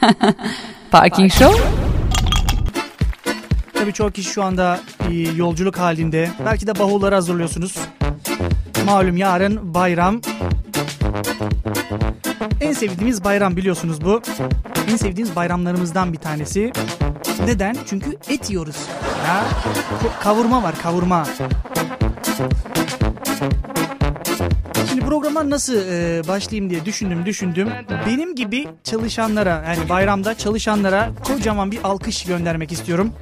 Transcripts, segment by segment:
Parking Show Tabii çok kişi şu anda e, yolculuk halinde. Belki de bavulları hazırlıyorsunuz. Malum yarın bayram. En sevdiğimiz bayram biliyorsunuz bu. En sevdiğimiz bayramlarımızdan bir tanesi. Neden? Çünkü et yiyoruz. Ya, kavurma var kavurma. Şimdi programa nasıl e, başlayayım diye düşündüm düşündüm. Benim gibi çalışanlara yani bayramda çalışanlara kocaman bir alkış göndermek istiyorum.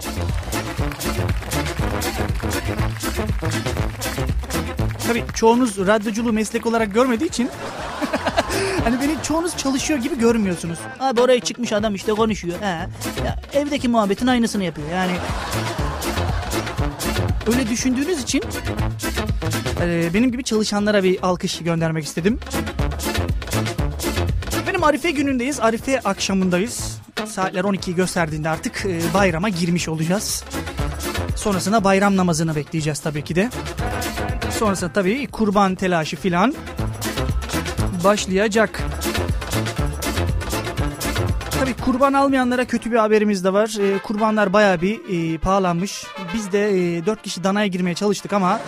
Tabii çoğunuz radyoculuğu meslek olarak görmediği için hani beni çoğunuz çalışıyor gibi görmüyorsunuz. Abi oraya çıkmış adam işte konuşuyor. He. Ya, evdeki muhabbetin aynısını yapıyor. Yani öyle düşündüğünüz için e, benim gibi çalışanlara bir alkış göndermek istedim. Benim Arife günündeyiz. Arife akşamındayız. Saatler 12'yi gösterdiğinde artık e, bayrama girmiş olacağız. Sonrasında bayram namazını bekleyeceğiz tabii ki de. Sonrasında tabii kurban telaşı filan başlayacak. Tabii kurban almayanlara kötü bir haberimiz de var. Ee, kurbanlar baya bir e, pahalanmış. Biz de e, 4 kişi danaya girmeye çalıştık ama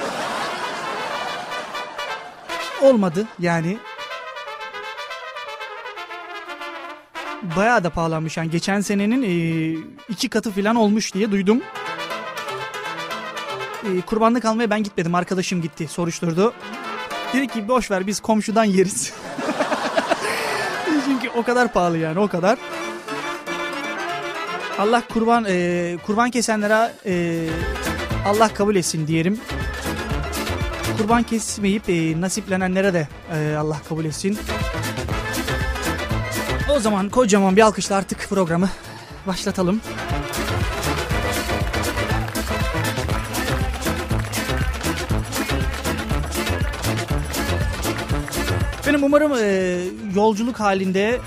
olmadı yani. Baya da pahalanmış yani geçen senenin e, iki katı filan olmuş diye duydum. E, kurbanlık almaya ben gitmedim arkadaşım gitti soruşturdu. Dedi ki boş ver biz komşudan yeriz. Çünkü o kadar pahalı yani o kadar. Allah kurban e, kurban kesenlere e, Allah kabul etsin diyelim. Kurban kesmeyip e, nasiplenenlere de e, Allah kabul etsin. O zaman kocaman bir alkışla artık programı başlatalım. Benim umarım e, yolculuk halinde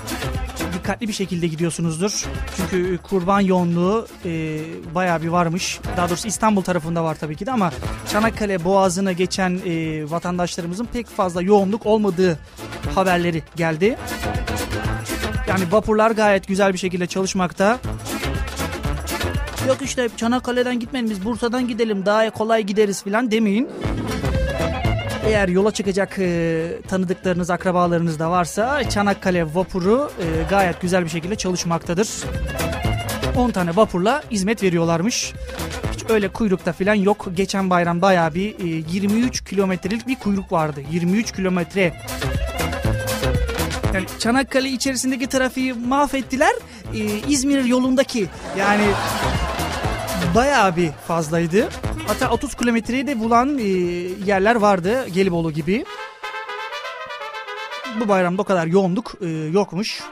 dikkatli bir şekilde gidiyorsunuzdur. Çünkü kurban yoğunluğu e, bayağı bir varmış. Daha doğrusu İstanbul tarafında var tabii ki de ama Çanakkale Boğazı'na geçen e, vatandaşlarımızın pek fazla yoğunluk olmadığı haberleri geldi. Yani vapurlar gayet güzel bir şekilde çalışmakta. Yok işte Çanakkale'den gitmeyin biz Bursa'dan gidelim daha kolay gideriz falan demeyin. Eğer yola çıkacak e, tanıdıklarınız, akrabalarınız da varsa Çanakkale vapuru e, gayet güzel bir şekilde çalışmaktadır. 10 tane vapurla hizmet veriyorlarmış. Hiç öyle kuyrukta falan yok. Geçen bayram bayağı bir e, 23 kilometrelik bir kuyruk vardı. 23 kilometre. Yani Çanakkale içerisindeki trafiği mahvettiler. E, İzmir yolundaki yani bayağı bir fazlaydı. Hatta 30 kilometreyi de bulan e, yerler vardı Gelibolu gibi. Bu bayramda o kadar yoğunluk e, yokmuş.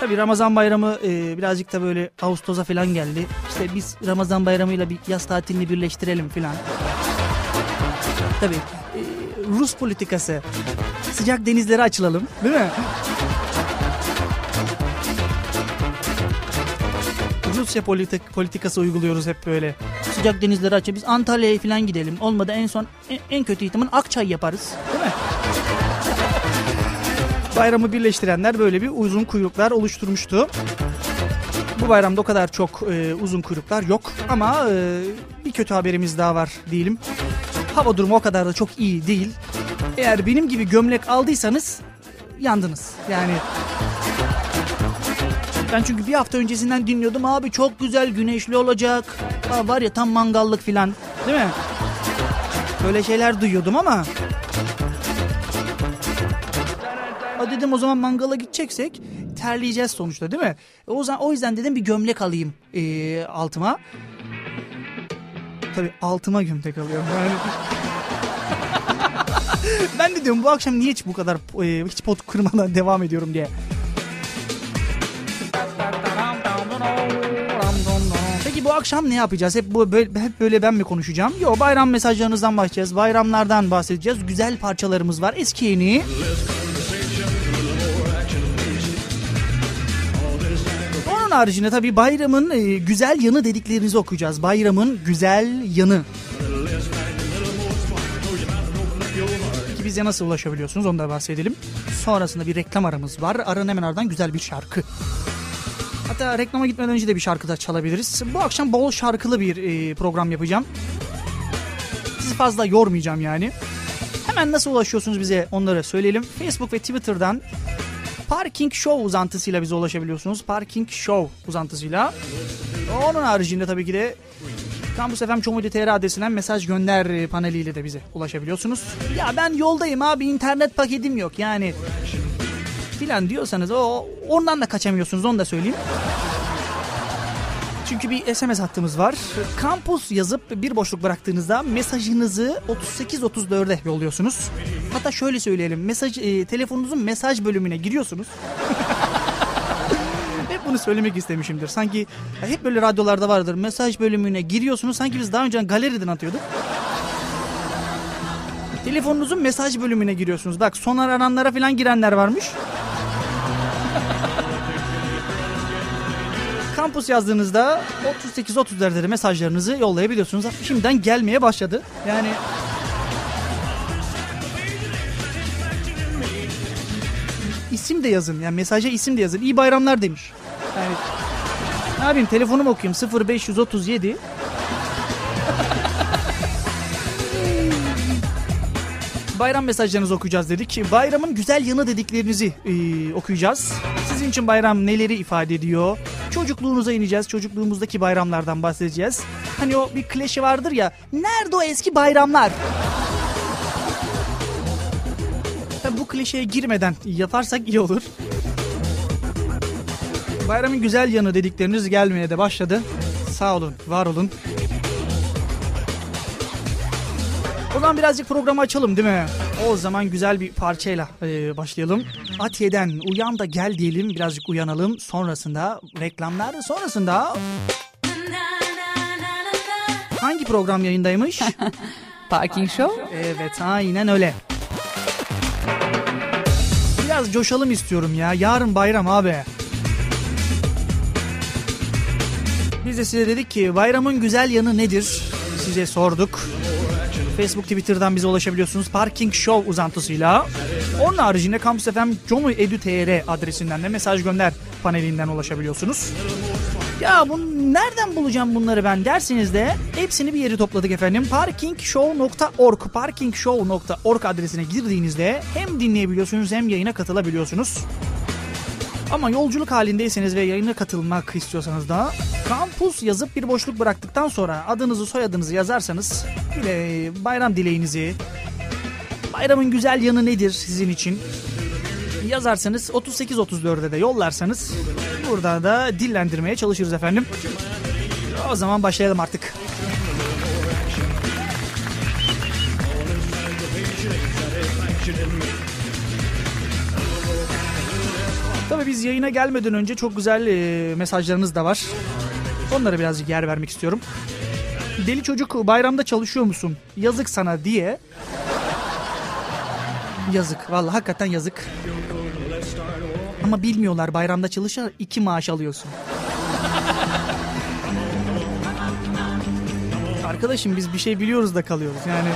Tabi Ramazan bayramı e, birazcık da böyle Ağustos'a falan geldi. İşte biz Ramazan bayramıyla bir yaz tatilini birleştirelim falan. Tabi e, Rus politikası. Sıcak denizlere açılalım değil mi? Rusya politik, politikası uyguluyoruz hep böyle. Sıcak denizleri açıyor. Biz Antalya'ya falan gidelim. Olmadı en son en, en kötü ihtimal Akçay yaparız. Değil mi? Bayramı birleştirenler böyle bir uzun kuyruklar oluşturmuştu. Bu bayramda o kadar çok e, uzun kuyruklar yok ama e, bir kötü haberimiz daha var diyelim. Hava durumu o kadar da çok iyi değil. Eğer benim gibi gömlek aldıysanız yandınız. Yani ben çünkü bir hafta öncesinden dinliyordum abi çok güzel güneşli olacak. Aa, var ya tam mangallık filan değil mi? Böyle şeyler duyuyordum ama. Aa, dedim o zaman mangala gideceksek terleyeceğiz sonuçta değil mi? E, o zaman o yüzden dedim bir gömlek alayım e, altıma. Tabii altıma gömlek alıyorum yani. ben de diyorum bu akşam niye hiç bu kadar e, hiç pot kırmadan devam ediyorum diye. Akşam ne yapacağız? Hep bu böyle, hep böyle ben mi konuşacağım? Yok bayram mesajlarınızdan bahsedeceğiz. Bayramlardan bahsedeceğiz. Güzel parçalarımız var. Eski yeni. Onun haricinde tabii bayramın e, güzel yanı dediklerinizi okuyacağız. Bayramın güzel yanı. Peki bize nasıl ulaşabiliyorsunuz onu da bahsedelim. Sonrasında bir reklam aramız var. Aranın hemen ardından güzel bir şarkı. Hatta reklama gitmeden önce de bir şarkı da çalabiliriz. Bu akşam bol şarkılı bir e, program yapacağım. Sizi fazla yormayacağım yani. Hemen nasıl ulaşıyorsunuz bize onları söyleyelim. Facebook ve Twitter'dan Parking Show uzantısıyla bize ulaşabiliyorsunuz. Parking Show uzantısıyla. Onun haricinde tabii ki de Campus FM Comedy.tr adresinden mesaj gönder paneliyle de bize ulaşabiliyorsunuz. Ya ben yoldayım abi internet paketim yok yani filan diyorsanız o ondan da kaçamıyorsunuz onu da söyleyeyim. Çünkü bir SMS hattımız var. Kampus yazıp bir boşluk bıraktığınızda mesajınızı 3834'e yolluyorsunuz. Hatta şöyle söyleyelim. Mesaj e, telefonunuzun mesaj bölümüne giriyorsunuz. hep bunu söylemek istemişimdir. Sanki hep böyle radyolarda vardır. Mesaj bölümüne giriyorsunuz. Sanki biz daha önce galeriden atıyorduk. Telefonunuzun mesaj bölümüne giriyorsunuz. Bak son arananlara falan girenler varmış. Kampus yazdığınızda 38-34'lere mesajlarınızı yollayabiliyorsunuz. Şimdiden gelmeye başladı. Yani isim de yazın. Yani mesaja isim de yazın. İyi bayramlar demiş. Yani ne yapayım telefonumu okuyayım 0537 Bayram mesajlarınızı okuyacağız dedik. Bayramın güzel yanı dediklerinizi e, okuyacağız. Sizin için bayram neleri ifade ediyor? Çocukluğunuza ineceğiz. Çocukluğumuzdaki bayramlardan bahsedeceğiz. Hani o bir klişe vardır ya. Nerede o eski bayramlar? Tabii bu klişeye girmeden yaparsak iyi olur. Bayramın güzel yanı dedikleriniz gelmeye de başladı. Sağ olun, var olun. O zaman birazcık programı açalım değil mi? O zaman güzel bir parçayla e, başlayalım. Atiye'den uyan da gel diyelim birazcık uyanalım. Sonrasında reklamlar sonrasında... Hangi program yayındaymış? Parking Show. Evet aynen öyle. Biraz coşalım istiyorum ya. Yarın bayram abi. Biz de size dedik ki bayramın güzel yanı nedir? Size sorduk. Facebook, Twitter'dan bize ulaşabiliyorsunuz. Parking Show uzantısıyla. Onun haricinde Campus FM Edu.tr adresinden de mesaj gönder panelinden ulaşabiliyorsunuz. Ya bu nereden bulacağım bunları ben dersiniz de hepsini bir yere topladık efendim. Parkingshow.org parkingshow.org adresine girdiğinizde hem dinleyebiliyorsunuz hem yayına katılabiliyorsunuz. Ama yolculuk halindeyseniz ve yayına katılmak istiyorsanız da kampus yazıp bir boşluk bıraktıktan sonra adınızı soyadınızı yazarsanız de bayram dileğinizi bayramın güzel yanı nedir sizin için yazarsanız 38-34'e de yollarsanız burada da dillendirmeye çalışırız efendim. O zaman başlayalım artık. Tabii biz yayına gelmeden önce çok güzel e, mesajlarınız da var. Onlara birazcık yer vermek istiyorum. Deli çocuk bayramda çalışıyor musun? Yazık sana diye. Yazık. Vallahi hakikaten yazık. Ama bilmiyorlar bayramda çalışır iki maaş alıyorsun. Arkadaşım biz bir şey biliyoruz da kalıyoruz yani.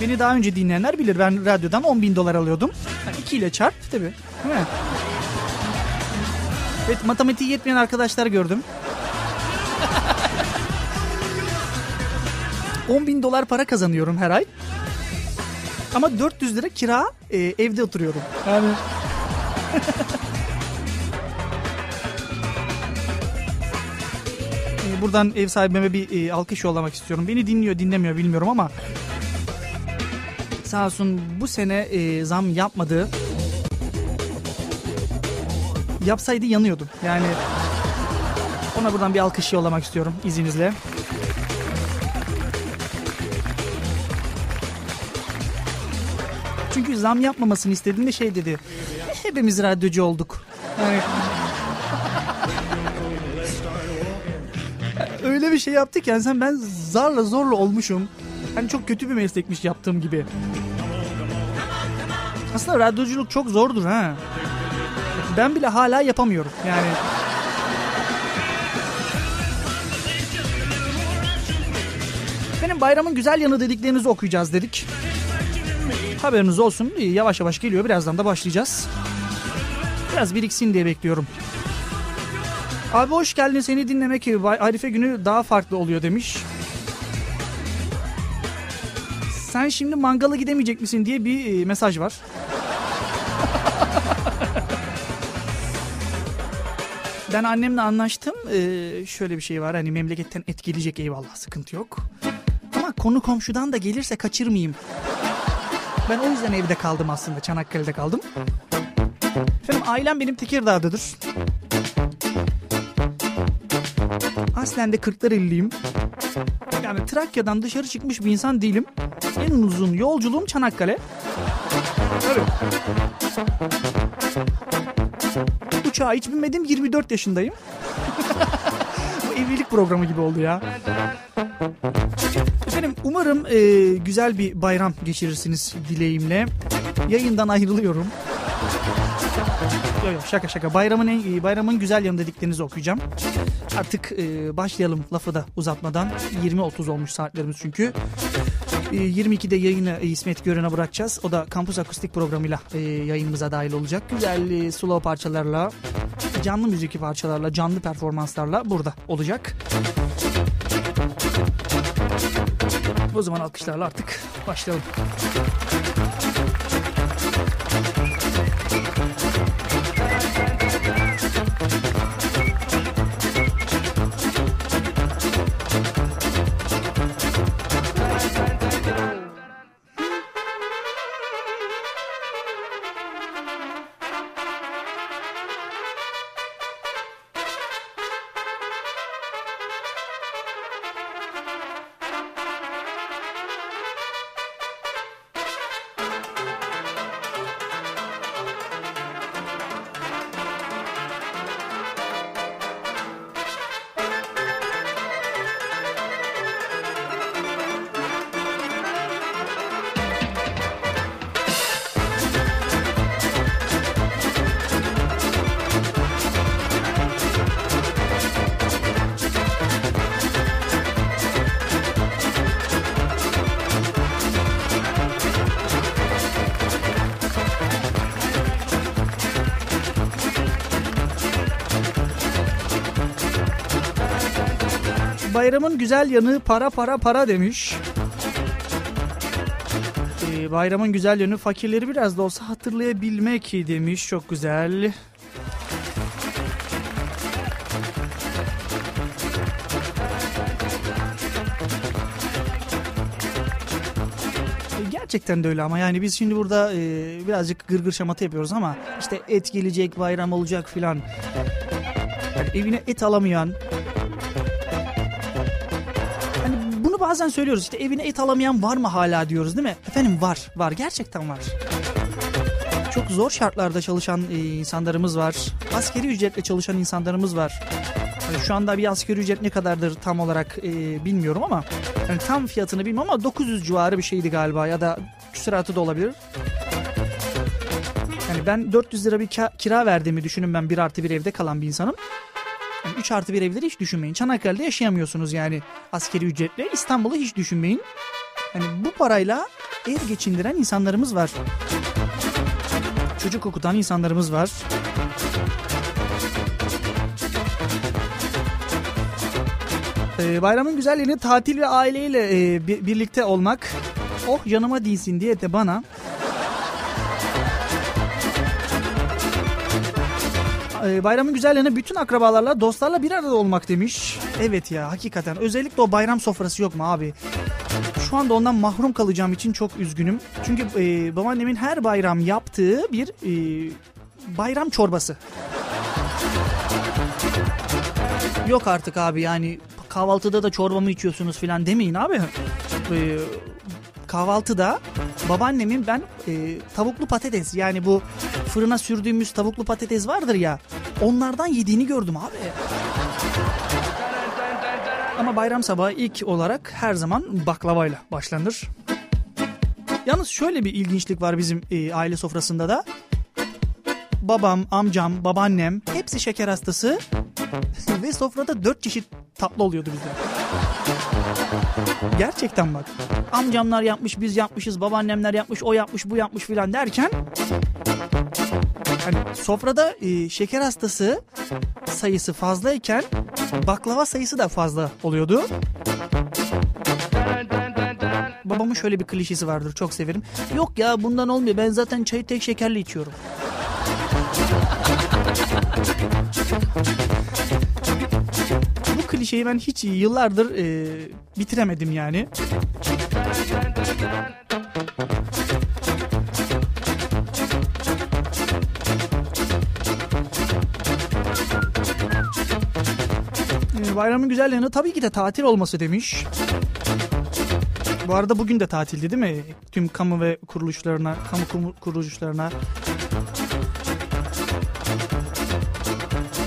Beni daha önce dinleyenler bilir. Ben radyodan 10 bin dolar alıyordum. 2 ile çarp tabii. Değil mi? Evet matematiği yetmeyen arkadaşlar gördüm. 10 bin dolar para kazanıyorum her ay. Ama 400 lira kira e, evde oturuyorum. Yani... e, buradan ev sahibime bir e, alkış yollamak istiyorum. Beni dinliyor dinlemiyor bilmiyorum ama sağ olsun bu sene e, zam yapmadı. Yapsaydı yanıyordum. Yani ona buradan bir alkış yollamak istiyorum izninizle. Çünkü zam yapmamasını istediğinde şey dedi. Hepimiz radyocu olduk. Yani öyle bir şey yaptık yani sen ben zarla zorla olmuşum. Hani çok kötü bir meslekmiş yaptığım gibi. Aslında radyoculuk çok zordur ha. Ben bile hala yapamıyorum yani. Benim bayramın güzel yanı dediklerinizi okuyacağız dedik. Haberiniz olsun yavaş yavaş geliyor birazdan da başlayacağız. Biraz biriksin diye bekliyorum. Abi hoş geldin seni dinlemek Arife günü daha farklı oluyor demiş. Sen şimdi mangala gidemeyecek misin diye bir e, mesaj var. ben annemle anlaştım. Ee, şöyle bir şey var hani memleketten etkileyecek eyvallah sıkıntı yok. Ama konu komşudan da gelirse kaçırmayayım. Ben o yüzden evde kaldım aslında Çanakkale'de kaldım. Efendim ailem benim Tekirdağ'dadır. Aslen de Kırklareli'liyim. Yani Trakya'dan dışarı çıkmış bir insan değilim. En uzun yolculuğum Çanakkale. Evet. Uçağa hiç binmedim 24 yaşındayım. Bu evlilik programı gibi oldu ya. Efendim umarım e, güzel bir bayram geçirirsiniz dileğimle. Yayından ayrılıyorum. Yok yok şaka şaka. Bayramın en, bayramın güzel yanı dediklerinizi okuyacağım. Artık e, başlayalım lafı da uzatmadan. 20.30 olmuş saatlerimiz çünkü. E, 22'de yayını İsmet Gören'e bırakacağız. O da kampüs akustik programıyla e, yayınımıza dahil olacak. Güzel e, slow parçalarla, canlı müzik parçalarla, canlı performanslarla burada olacak. O zaman alkışlarla artık başlayalım. Bayramın güzel yanı para para para demiş. Ee, bayramın güzel yanı fakirleri biraz da olsa hatırlayabilmek demiş. Çok güzel. Ee, Gerçekten de öyle ama yani biz şimdi burada e, birazcık gırgır şamata yapıyoruz ama işte et gelecek bayram olacak filan. Yani evine et alamayan bazen söylüyoruz işte evine et alamayan var mı hala diyoruz değil mi? Efendim var var gerçekten var. Çok zor şartlarda çalışan e, insanlarımız var. Askeri ücretle çalışan insanlarımız var. Şu anda bir asgari ücret ne kadardır tam olarak e, bilmiyorum ama yani tam fiyatını bilmiyorum ama 900 civarı bir şeydi galiba ya da küsuratı da olabilir. Yani ben 400 lira bir kira verdiğimi düşünün ben bir artı bir evde kalan bir insanım. Yani 3 artı bir evleri hiç düşünmeyin. Çanakkale'de yaşayamıyorsunuz yani askeri ücretle. İstanbul'u hiç düşünmeyin. Yani bu parayla ev geçindiren insanlarımız var. Çocuk okutan insanlarımız var. Ee, bayramın güzelliğini tatil ve aileyle e, birlikte olmak. Oh yanıma değilsin diye de bana e, bayramın güzelliğine bütün akrabalarla, dostlarla bir arada olmak demiş. Evet ya hakikaten. Özellikle o bayram sofrası yok mu abi? Şu anda ondan mahrum kalacağım için çok üzgünüm. Çünkü e, babaannemin her bayram yaptığı bir e, bayram çorbası. Yok artık abi yani kahvaltıda da çorba mı içiyorsunuz filan demeyin abi. Ee, kahvaltıda babaannemin ben e, tavuklu patates yani bu fırına sürdüğümüz tavuklu patates vardır ya onlardan yediğini gördüm abi. Ama bayram sabahı ilk olarak her zaman baklavayla başlanır. Yalnız şöyle bir ilginçlik var bizim e, aile sofrasında da. Babam, amcam, babaannem hepsi şeker hastası ve sofrada dört çeşit tatlı oluyordu bizde. Gerçekten bak. Amcamlar yapmış, biz yapmışız, babaannemler yapmış, o yapmış, bu yapmış filan derken hani sofrada e, şeker hastası sayısı fazlayken baklava sayısı da fazla oluyordu. Babamın şöyle bir klişesi vardır çok severim. Yok ya bundan olmuyor ben zaten çayı tek şekerli içiyorum. Klişeyi ben hiç yıllardır e, bitiremedim yani. E, Bayramın güzel yanı tabii ki de tatil olması demiş. Bu arada bugün de tatildi değil mi? Tüm kamu ve kuruluşlarına, kamu kuruluşlarına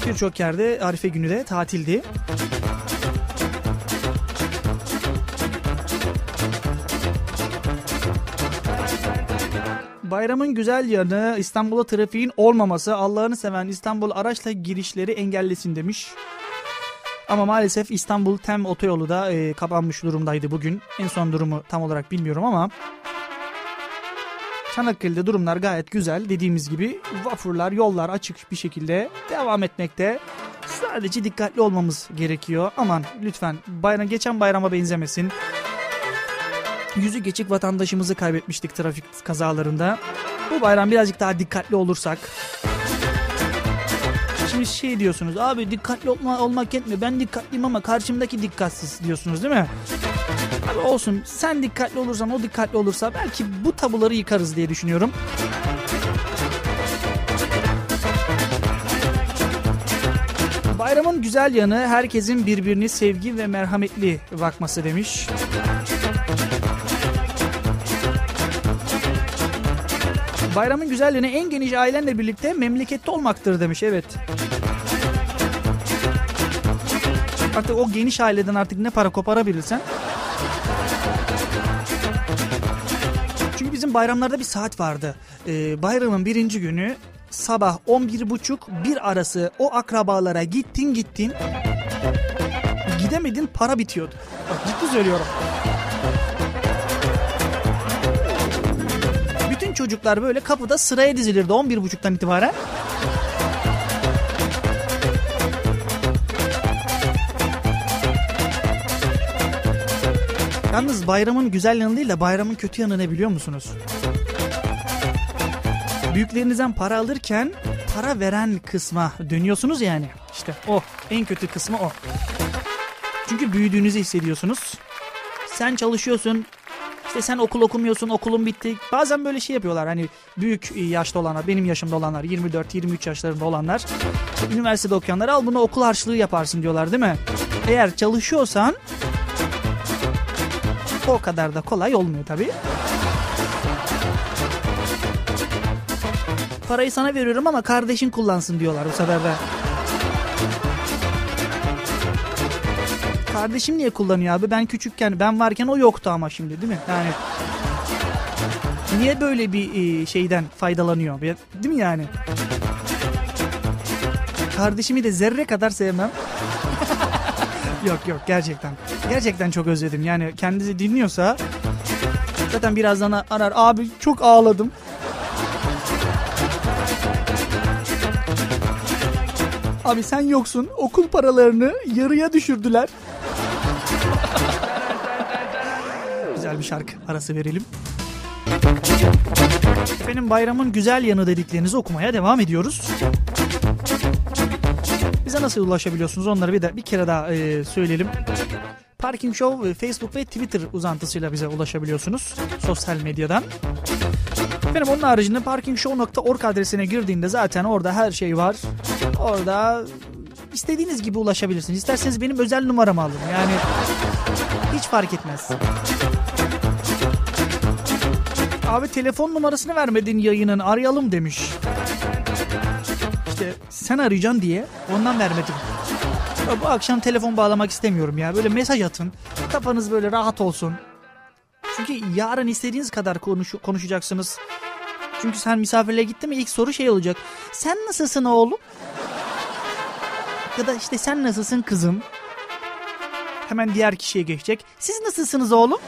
birçok yerde Arife günü de tatildi. Bayramın güzel yanı İstanbul'a trafiğin olmaması. Allah'ını seven İstanbul araçla girişleri engellesin demiş. Ama maalesef İstanbul Tem otoyolu da e, kapanmış durumdaydı bugün. En son durumu tam olarak bilmiyorum ama Çanakkale'de durumlar gayet güzel. Dediğimiz gibi vapurlar, yollar açık bir şekilde devam etmekte. Sadece dikkatli olmamız gerekiyor. Aman lütfen bayram geçen bayrama benzemesin. Yüzü geçik vatandaşımızı kaybetmiştik trafik kazalarında. Bu bayram birazcık daha dikkatli olursak Şimdi şey diyorsunuz abi dikkatli olma, olmak yetmiyor. Ben dikkatliyim ama karşımdaki dikkatsiz diyorsunuz değil mi? Abi olsun sen dikkatli olursan o dikkatli olursa belki bu tabuları yıkarız diye düşünüyorum. Bayramın güzel yanı herkesin birbirini sevgi ve merhametli bakması demiş. Bayramın güzel yanı en geniş ailenle birlikte memlekette olmaktır demiş. Evet. Artık o geniş aileden artık ne para koparabilirsen. Bayramlarda bir saat vardı. Ee, bayramın birinci günü sabah 11.30 bir arası o akrabalara gittin gittin. Gidemedin para bitiyordu. Ciddi söylüyorum. Bütün çocuklar böyle kapıda sıraya dizilirdi 11.30'dan itibaren. Yalnız bayramın güzel yanı değil de bayramın kötü yanı ne biliyor musunuz? Büyüklerinizden para alırken para veren kısma dönüyorsunuz yani. İşte o en kötü kısmı o. Çünkü büyüdüğünüzü hissediyorsunuz. Sen çalışıyorsun, işte sen okul okumuyorsun, okulun bitti. Bazen böyle şey yapıyorlar hani büyük yaşta olanlar, benim yaşımda olanlar, 24-23 yaşlarında olanlar, üniversitede okuyanlar al bunu okul harçlığı yaparsın diyorlar değil mi? Eğer çalışıyorsan o kadar da kolay olmuyor tabii. Parayı sana veriyorum ama kardeşin kullansın diyorlar bu sefer de. Kardeşim niye kullanıyor abi? Ben küçükken, ben varken o yoktu ama şimdi değil mi? Yani niye böyle bir e, şeyden faydalanıyor? Değil mi yani? Kardeşimi de zerre kadar sevmem. Yok yok gerçekten. Gerçekten çok özledim. Yani kendisi dinliyorsa zaten birazdan arar. Abi çok ağladım. Abi sen yoksun. Okul paralarını yarıya düşürdüler. Güzel bir şarkı arası verelim. Efendim bayramın güzel yanı dediklerinizi okumaya devam ediyoruz. Nasıl ulaşabiliyorsunuz onları bir de bir kere daha e, söyleyelim. Parking Show e, Facebook ve Twitter uzantısıyla bize ulaşabiliyorsunuz sosyal medyadan. Efendim onun haricinde parkingshow.org adresine girdiğinde zaten orada her şey var. Orada istediğiniz gibi ulaşabilirsiniz. İsterseniz benim özel numaramı alın. Yani hiç fark etmez. Abi telefon numarasını vermedin yayının arayalım demiş. İşte sen arayacaksın diye ondan vermedim. Ya bu akşam telefon bağlamak istemiyorum ya. Böyle mesaj atın. Kafanız böyle rahat olsun. Çünkü yarın istediğiniz kadar konuş konuşacaksınız. Çünkü sen misafirliğe gittin mi ilk soru şey olacak. Sen nasılsın oğlum? Ya da işte sen nasılsın kızım? Hemen diğer kişiye geçecek. Siz nasılsınız oğlum?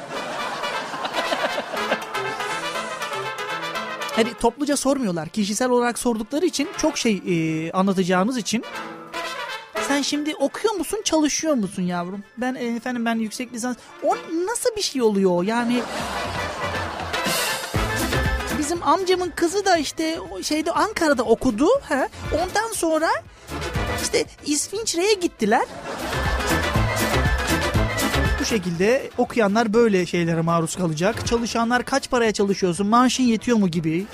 Hani topluca sormuyorlar. Kişisel olarak sordukları için çok şey e, anlatacağımız için. Sen şimdi okuyor musun, çalışıyor musun yavrum? Ben e, efendim ben yüksek lisans. O nasıl bir şey oluyor? Yani bizim amcamın kızı da işte şeyde Ankara'da okudu. He. Ondan sonra işte İsviçre'ye gittiler. Bu şekilde okuyanlar böyle şeylere maruz kalacak. Çalışanlar kaç paraya çalışıyorsun, maaşın yetiyor mu gibi.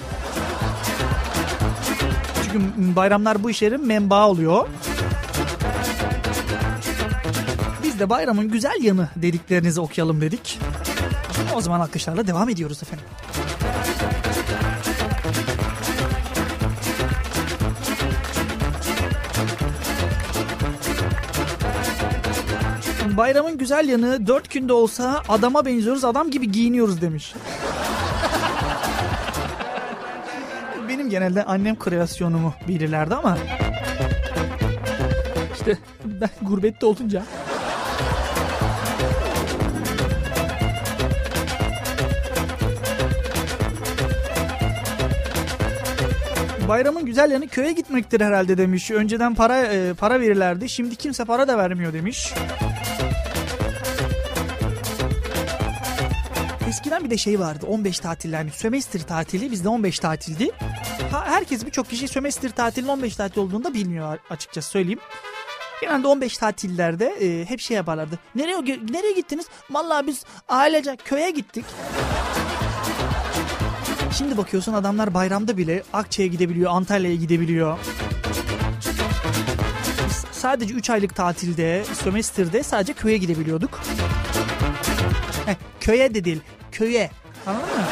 Çünkü bayramlar bu işlerin menbaı oluyor. Biz de bayramın güzel yanı dediklerinizi okuyalım dedik. O zaman alkışlarla devam ediyoruz efendim. Bayramın güzel yanı dört günde olsa adama benziyoruz adam gibi giyiniyoruz demiş. Benim genelde annem kreasyonumu bilirlerdi ama işte ben gurbette olunca Bayramın güzel yanı köye gitmektir herhalde demiş. Önceden para e, para verirlerdi. Şimdi kimse para da vermiyor demiş. Eskiden bir de şey vardı 15 tatil yani sömestr tatili bizde 15 tatildi. Ha, herkes birçok kişi sömestr tatilinin 15 tatil olduğunu da bilmiyor açıkçası söyleyeyim. Genelde 15 tatillerde e, hep şey yaparlardı. Nereye nereye gittiniz? Vallahi biz ailece köye gittik. Şimdi bakıyorsun adamlar bayramda bile Akça'ya gidebiliyor, Antalya'ya gidebiliyor. Biz sadece 3 aylık tatilde, sömestrde sadece köye gidebiliyorduk. Heh, köye de değil, köye. Anladın mı?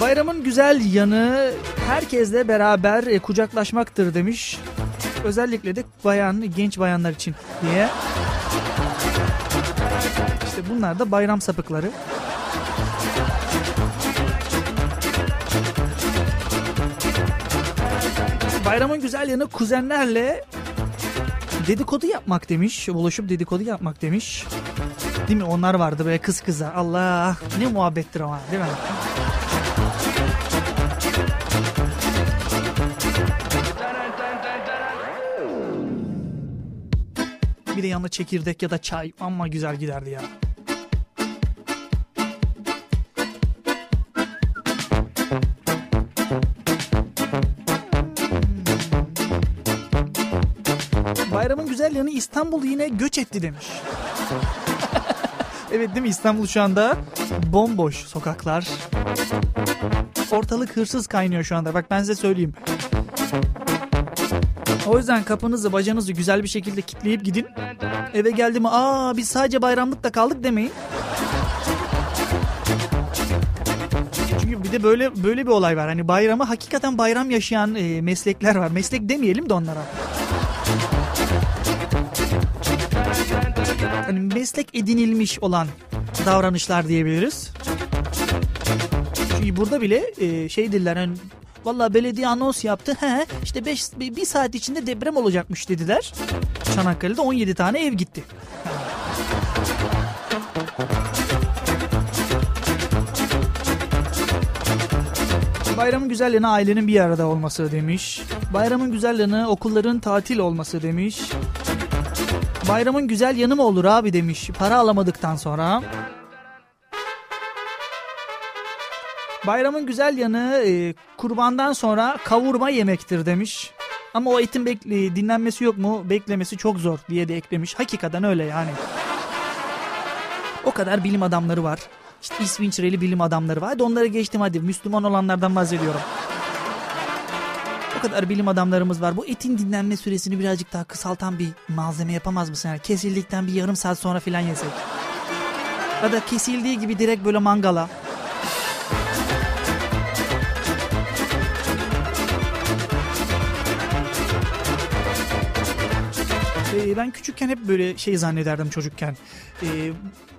Bayramın güzel yanı herkesle beraber e, kucaklaşmaktır demiş. Özellikle de bayan, genç bayanlar için diye. İşte bunlar da bayram sapıkları. Bayramın güzel yanı kuzenlerle dedikodu yapmak demiş. Buluşup dedikodu yapmak demiş. Değil mi? Onlar vardı böyle kız kıza. Allah ne muhabbettir ama değil mi? Bir de yanına çekirdek ya da çay. Ama güzel giderdi ya. Bayramın güzel yanı İstanbul yine göç etti demiş. evet değil mi İstanbul şu anda bomboş sokaklar. Ortalık hırsız kaynıyor şu anda. Bak ben size söyleyeyim. O yüzden kapınızı bacanızı güzel bir şekilde kitleyip gidin. Eve geldi mi aa biz sadece bayramlıkta kaldık demeyin. Çünkü bir de böyle böyle bir olay var. Hani bayramı hakikaten bayram yaşayan e, meslekler var. Meslek demeyelim de onlara. Hani meslek edinilmiş olan davranışlar diyebiliriz. Çünkü burada bile e, şey diller hani Valla belediye anons yaptı. He işte beş, bir saat içinde deprem olacakmış dediler. Çanakkale'de 17 tane ev gitti. Bayramın güzel ailenin bir arada olması demiş. Bayramın güzel okulların tatil olması demiş. Bayramın güzel yanı mı olur abi demiş para alamadıktan sonra. Bayramın güzel yanı e, kurbandan sonra kavurma yemektir demiş. Ama o etin bekle, dinlenmesi yok mu? Beklemesi çok zor diye de eklemiş. Hakikaten öyle yani. O kadar bilim adamları var. İşte İsviçreli bilim adamları var. Hadi onları geçtim hadi. Müslüman olanlardan bahsediyorum. O kadar bilim adamlarımız var. Bu etin dinlenme süresini birazcık daha kısaltan bir malzeme yapamaz mısın? Yani kesildikten bir yarım saat sonra filan yesek. Ya da kesildiği gibi direkt böyle mangala. Ee, ben küçükken hep böyle şey zannederdim çocukken. Ee,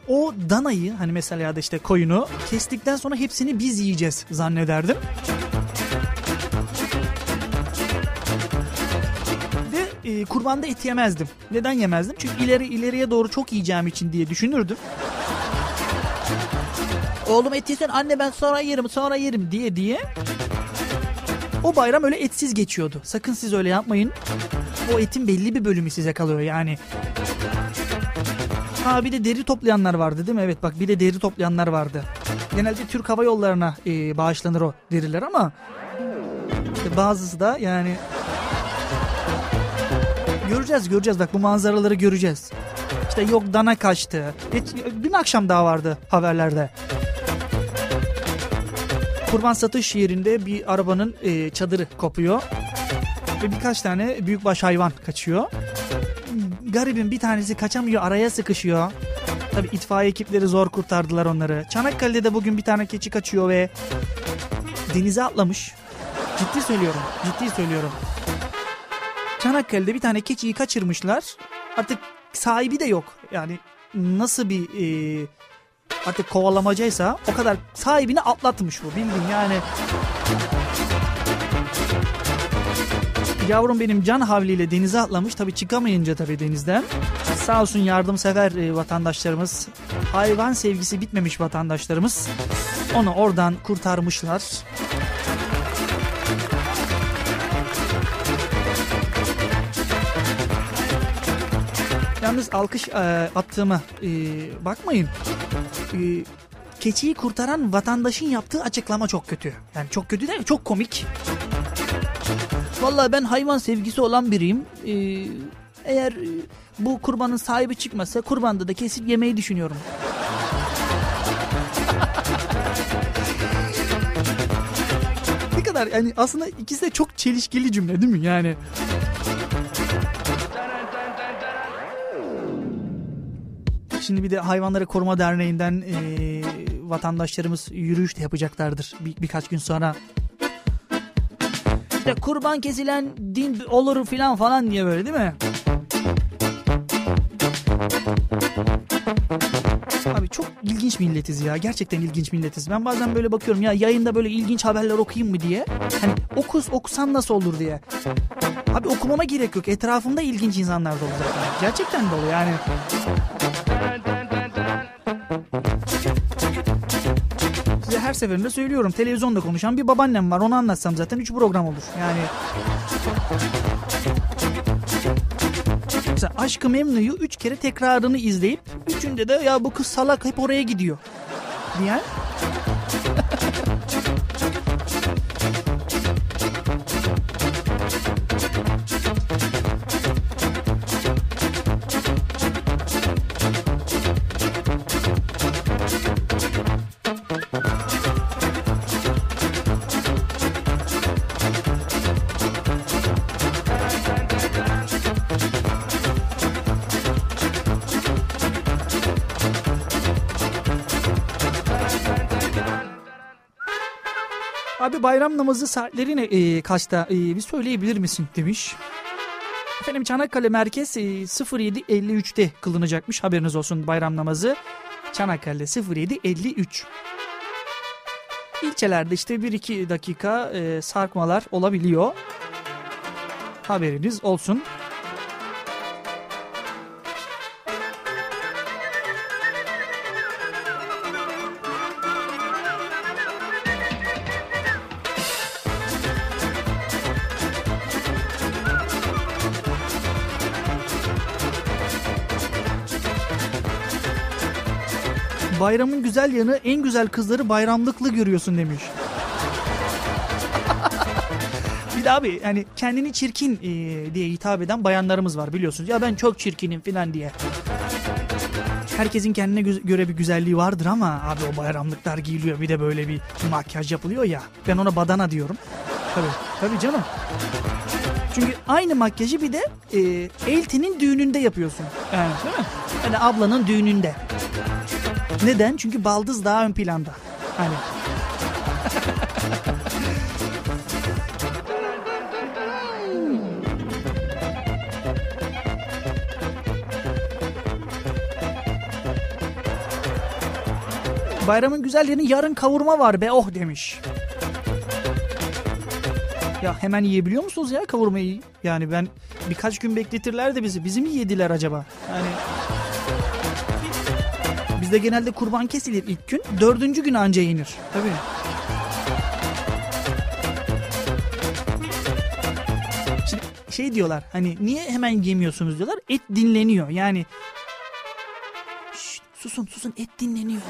o danayı hani mesela ya da işte koyunu kestikten sonra hepsini biz yiyeceğiz zannederdim. E, kurbanda et yemezdim. Neden yemezdim? Çünkü ileri ileriye doğru çok yiyeceğim için diye düşünürdüm. Oğlum et yesen anne ben sonra yerim sonra yerim diye diye. O bayram öyle etsiz geçiyordu. Sakın siz öyle yapmayın. O etin belli bir bölümü size kalıyor yani. Ha bir de deri toplayanlar vardı değil mi? Evet bak bir de deri toplayanlar vardı. Genelde Türk Hava Yolları'na e, bağışlanır o deriler ama işte bazısı da yani göreceğiz göreceğiz bak bu manzaraları göreceğiz. İşte yok dana kaçtı. Dün akşam daha vardı haberlerde. Kurban satış yerinde bir arabanın e, çadırı kopuyor. Ve birkaç tane büyükbaş hayvan kaçıyor. Garibin bir tanesi kaçamıyor araya sıkışıyor. Tabi itfaiye ekipleri zor kurtardılar onları. Çanakkale'de de bugün bir tane keçi kaçıyor ve denize atlamış. Ciddi söylüyorum. Ciddi söylüyorum. Çanakkale'de bir tane keçiyi kaçırmışlar. Artık sahibi de yok. Yani nasıl bir e, artık kovalamacaysa o kadar sahibini atlatmış bu bildiğin yani. Yavrum benim can havliyle denize atlamış. Tabii çıkamayınca tabii denizden. Sağ olsun yardımsever e, vatandaşlarımız, hayvan sevgisi bitmemiş vatandaşlarımız onu oradan kurtarmışlar. Yalnız alkış e, attığıma e, bakmayın. E, keçiyi kurtaran vatandaşın yaptığı açıklama çok kötü. Yani çok kötü değil mi? Çok komik. Vallahi ben hayvan sevgisi olan biriyim. Ee, eğer e, bu kurbanın sahibi çıkmasa kurbanda da kesip yemeyi düşünüyorum. ne kadar yani aslında ikisi de çok çelişkili cümle değil mi yani? Şimdi bir de Hayvanları Koruma Derneği'nden e, vatandaşlarımız yürüyüş de yapacaklardır bir, birkaç gün sonra. İşte kurban kesilen din olur filan falan diye böyle değil mi? Abi çok ilginç milletiz ya. Gerçekten ilginç milletiz. Ben bazen böyle bakıyorum ya yayında böyle ilginç haberler okuyayım mı diye. Hani okus okusan nasıl olur diye. Abi okumama gerek yok. Etrafımda ilginç insanlar dolu zaten. Gerçekten dolu yani. Her seferinde söylüyorum. Televizyonda konuşan bir babaannem var. Onu anlatsam zaten 3 program olur. Yani Mesela Aşkı Memnu'yu 3 kere tekrarını izleyip üçünde de ya bu kız salak hep oraya gidiyor diyen Abi bayram namazı saatleri ne, e, kaçta e, bir söyleyebilir misin demiş. Efendim Çanakkale merkez e, 07.53'te kılınacakmış haberiniz olsun bayram namazı. Çanakkale 07.53. İlçelerde işte 1-2 dakika e, sarkmalar olabiliyor. Haberiniz olsun. Bayramın güzel yanı en güzel kızları bayramlıklı görüyorsun demiş. bir de abi yani kendini çirkin e, diye hitap eden bayanlarımız var biliyorsunuz. Ya ben çok çirkinim falan diye. Herkesin kendine göre bir güzelliği vardır ama abi o bayramlıklar giyiliyor bir de böyle bir makyaj yapılıyor ya. Ben ona badana diyorum. Tabii, tabii canım. Çünkü aynı makyajı bir de e, Elti'nin düğününde yapıyorsun. Yani değil mi? Yani ablanın düğününde. Neden? Çünkü baldız daha ön planda. Hani. Bayramın güzel yarın kavurma var be oh demiş. Ya hemen yiyebiliyor musunuz ya kavurmayı? Yani ben birkaç gün bekletirler de bizi. Bizi mi yediler acaba? Yani bizde genelde kurban kesilir ilk gün. Dördüncü gün anca yenir. Tabii. Şimdi şey diyorlar hani niye hemen yemiyorsunuz diyorlar. Et dinleniyor yani. Şşt, susun susun et dinleniyor.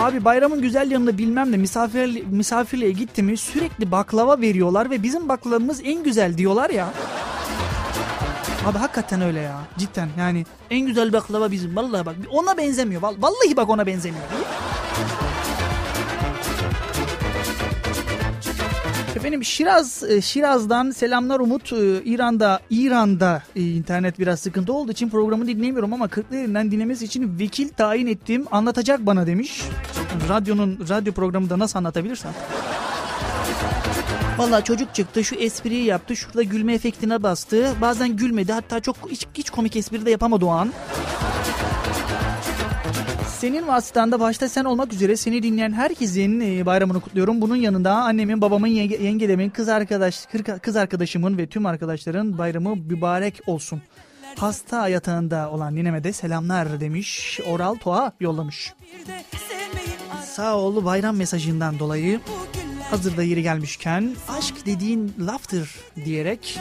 Abi bayramın güzel yanında bilmem de misafir, misafirliğe gitti mi sürekli baklava veriyorlar ve bizim baklavamız en güzel diyorlar ya. Abi hakikaten öyle ya. Cidden yani en güzel baklava bizim. Vallahi bak ona benzemiyor. Vallahi bak ona benzemiyor. Efendim Şiraz e, Şiraz'dan selamlar Umut. E, İran'da İran'da e, internet biraz sıkıntı olduğu için programı dinleyemiyorum ama Kırklareli'nden dinlemesi için vekil tayin ettiğim anlatacak bana demiş. Radyonun radyo programında nasıl anlatabilirsem. Valla çocuk çıktı şu espriyi yaptı şurada gülme efektine bastı. Bazen gülmedi hatta çok hiç, hiç komik espri de yapamadı o an. Senin vasıtanda başta sen olmak üzere seni dinleyen herkesin e, bayramını kutluyorum. Bunun yanında annemin, babamın, yenge, kız arkadaş, kız arkadaşımın ve tüm arkadaşların bayramı mübarek olsun. Hasta yatağında olan nineme de selamlar demiş. Oral Toğa yollamış. Sağ ol bayram mesajından dolayı. Hazırda yeri gelmişken aşk dediğin laftır diyerek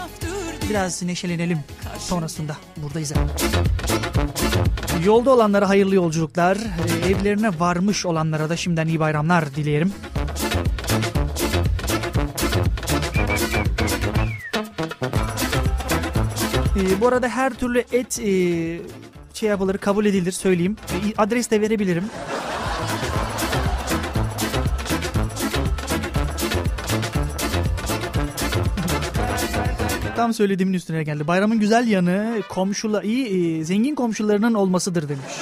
biraz neşelenelim sonrasında buradayız. Yolda olanlara hayırlı yolculuklar, e, evlerine varmış olanlara da şimdiden iyi bayramlar dileyelim. Ee, bu arada her türlü et e, şey yapılır, kabul edilir söyleyeyim. E, adres de verebilirim. Tam söylediğimin üstüne geldi. Bayramın güzel yanı komşular iyi e, zengin komşularının olmasıdır demiş.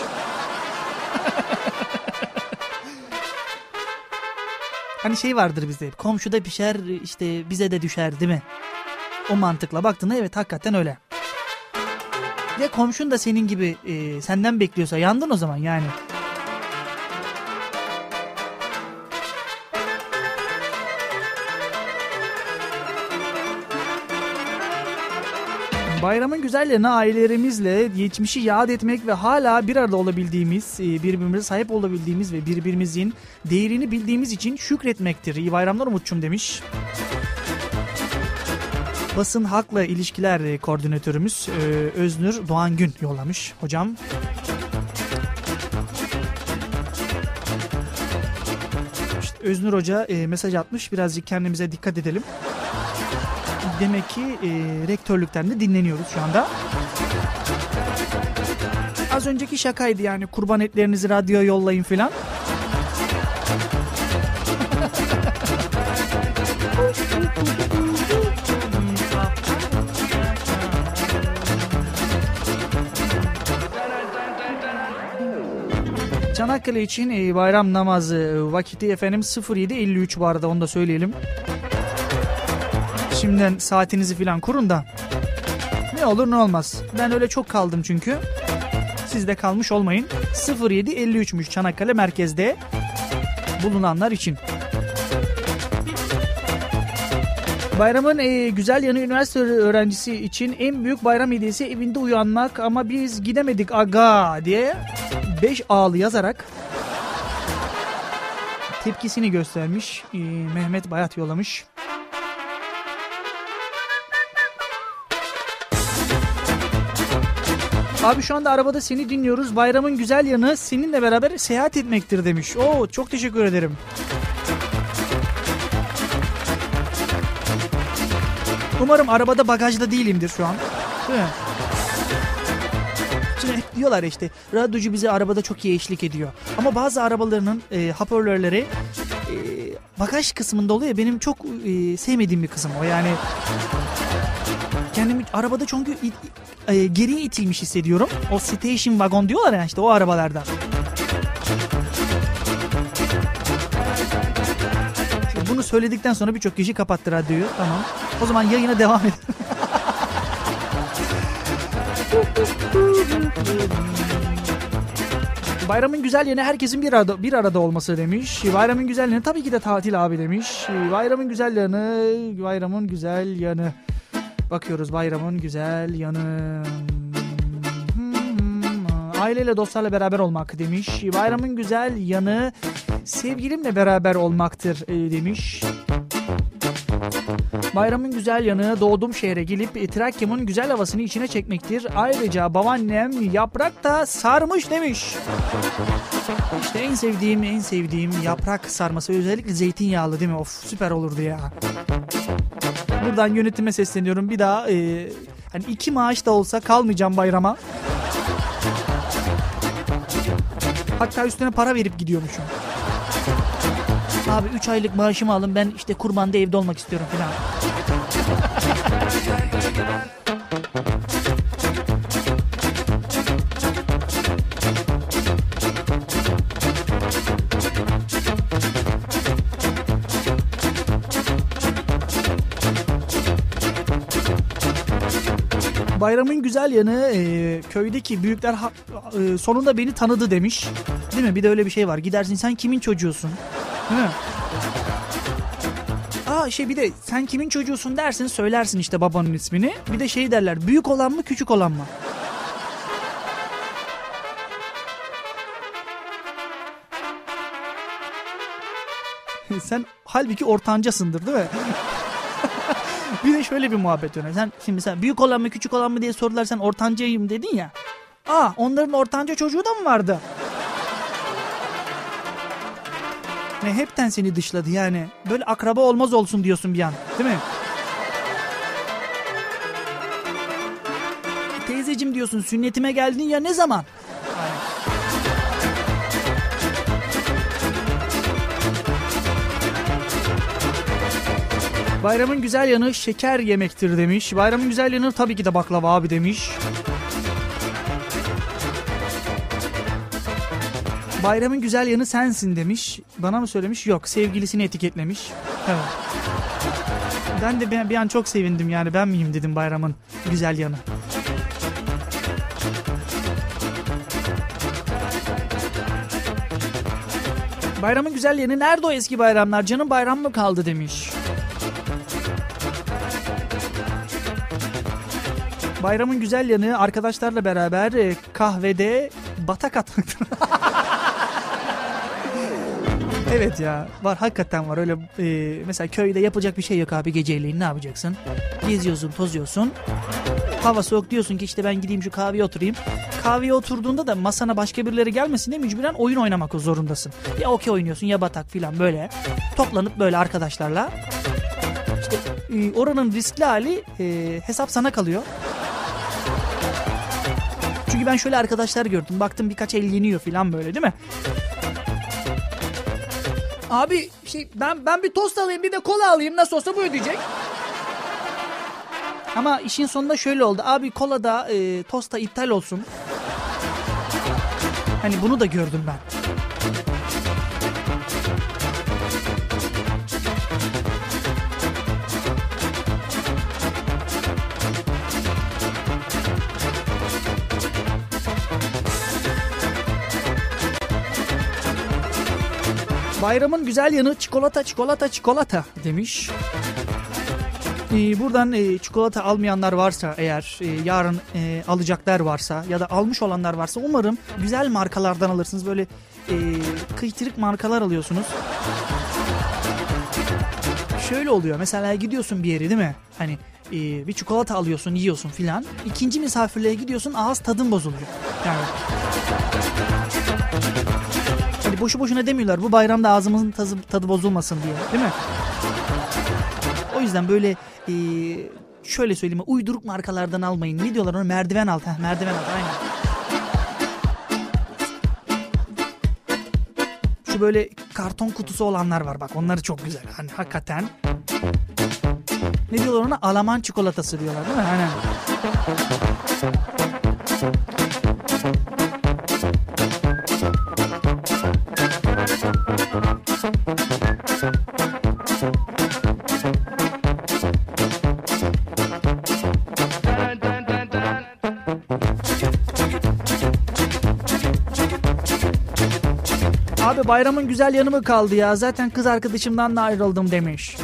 hani şey vardır bizde. Komşuda pişer işte bize de düşer değil mi? O mantıkla baktığında evet hakikaten öyle. Ya komşun da senin gibi e, senden bekliyorsa yandın o zaman yani. Bayramın güzellerine ailelerimizle geçmişi yad etmek ve hala bir arada olabildiğimiz, e, birbirimize sahip olabildiğimiz ve birbirimizin değerini bildiğimiz için şükretmektir. İyi bayramlar Umut'cum demiş. Basın Hakla İlişkiler Koordinatörümüz e, Öznür Doğan Gün yollamış hocam. Öznür Hoca e, mesaj atmış. Birazcık kendimize dikkat edelim demek ki e, rektörlükten de dinleniyoruz şu anda. Az önceki şakaydı yani kurban etlerinizi radyoya yollayın filan. Çanakkale için e, bayram namazı vakiti efendim 07.53 bu arada onu da söyleyelim. Şimdiden saatinizi falan kurun da ne olur ne olmaz. Ben öyle çok kaldım çünkü. Siz de kalmış olmayın. 07.53'müş Çanakkale merkezde bulunanlar için. Bayramın e, güzel yanı üniversite öğrencisi için en büyük bayram hediyesi evinde uyanmak ama biz gidemedik aga diye 5 ağlı yazarak tepkisini göstermiş. E, Mehmet Bayat yollamış. Abi şu anda arabada seni dinliyoruz. Bayramın güzel yanı seninle beraber seyahat etmektir demiş. Oo çok teşekkür ederim. Umarım arabada bagajda değilimdir şu an. Şimdi diyorlar işte radyocu bize arabada çok iyi eşlik ediyor. Ama bazı arabalarının e, hoparlörleri e, bagaj kısmında oluyor. Benim çok e, sevmediğim bir kısım o yani. Kendimi arabada çünkü it, e, geriye itilmiş hissediyorum. O station wagon diyorlar ya işte o arabalardan. Bunu söyledikten sonra birçok kişi kapattı radyoyu. Tamam. O zaman yayına devam edelim. Bayramın güzel yanı herkesin bir arada bir arada olması demiş. Bayramın güzel yanı tabii ki de tatil abi demiş. Bayramın güzel yanı, bayramın güzel yanı. Bakıyoruz bayramın güzel yanı. Hmm, aileyle dostlarla beraber olmak demiş. Bayramın güzel yanı sevgilimle beraber olmaktır e, demiş. Bayramın güzel yanı doğduğum şehre gelip Trakya'mın güzel havasını içine çekmektir. Ayrıca babaannem yaprak da sarmış demiş. İşte en sevdiğim en sevdiğim yaprak sarması özellikle zeytinyağlı değil mi? Of süper olurdu ya. Buradan yönetime sesleniyorum. Bir daha e, hani iki maaş da olsa kalmayacağım bayrama. Hatta üstüne para verip gidiyormuşum. Abi 3 aylık maaşımı alın ben işte kurbanda evde olmak istiyorum falan. Bayramın güzel yanı e, köydeki büyükler ha, e, sonunda beni tanıdı demiş. Değil mi? Bir de öyle bir şey var. Gidersin sen kimin çocuğusun? Değil? Aa şey bir de sen kimin çocuğusun dersin söylersin işte babanın ismini. Bir de şey derler büyük olan mı küçük olan mı? sen halbuki ortancasındır değil mi? bir de şöyle bir muhabbet dönüyor. Sen şimdi sen büyük olan mı küçük olan mı diye sorular sen ortancayım dedin ya. Aa onların ortanca çocuğu da mı vardı? Ne hepten seni dışladı yani. Böyle akraba olmaz olsun diyorsun bir an. Değil mi? Teyzecim diyorsun sünnetime geldin ya ne zaman? Bayramın güzel yanı şeker yemektir demiş. Bayramın güzel yanı tabii ki de baklava abi demiş. Bayramın güzel yanı sensin demiş. Bana mı söylemiş? Yok sevgilisini etiketlemiş. Evet. Ben de bir an çok sevindim yani ben miyim dedim bayramın güzel yanı. Bayramın güzel yanı nerede o eski bayramlar? Canım bayram mı kaldı demiş. Bayramın güzel yanı arkadaşlarla beraber e, kahvede batak atmaktır. evet ya var hakikaten var öyle e, mesela köyde yapacak bir şey yok abi geceleyin ne yapacaksın? Geziyorsun tozuyorsun. Hava soğuk diyorsun ki işte ben gideyim şu kahveye oturayım. Kahveye oturduğunda da masana başka birileri gelmesin diye mecburen oyun oynamak zorundasın. Ya okey oynuyorsun ya batak filan böyle. Toplanıp böyle arkadaşlarla. İşte e, oranın riskli hali e, hesap sana kalıyor. Çünkü ben şöyle arkadaşlar gördüm. Baktım birkaç el yeniyor falan böyle değil mi? Abi şey ben ben bir tost alayım bir de kola alayım nasıl olsa bu ödeyecek. Ama işin sonunda şöyle oldu. Abi kola da e, tosta iptal olsun. Hani bunu da gördüm ben. Bayramın güzel yanı çikolata çikolata çikolata demiş. Ee, buradan e, çikolata almayanlar varsa eğer e, yarın e, alacaklar varsa ya da almış olanlar varsa umarım güzel markalardan alırsınız. Böyle e, kıytırık markalar alıyorsunuz. Şöyle oluyor mesela gidiyorsun bir yere değil mi? Hani e, bir çikolata alıyorsun yiyorsun filan. İkinci misafirliğe gidiyorsun ağız tadın bozuluyor. Yani Hani boşu boşuna demiyorlar bu bayramda ağzımızın tadı, tadı bozulmasın diye değil mi? O yüzden böyle e, şöyle söyleyeyim uyduruk markalardan almayın. Ne diyorlar ona merdiven altı. Heh, merdiven altı aynen. Şu böyle karton kutusu olanlar var bak onları çok güzel. Hani hakikaten. Ne diyorlar ona? Alaman çikolatası diyorlar değil mi? Aynen. Bayramın güzel yanı mı kaldı ya? Zaten kız arkadaşımdan da ayrıldım demiş.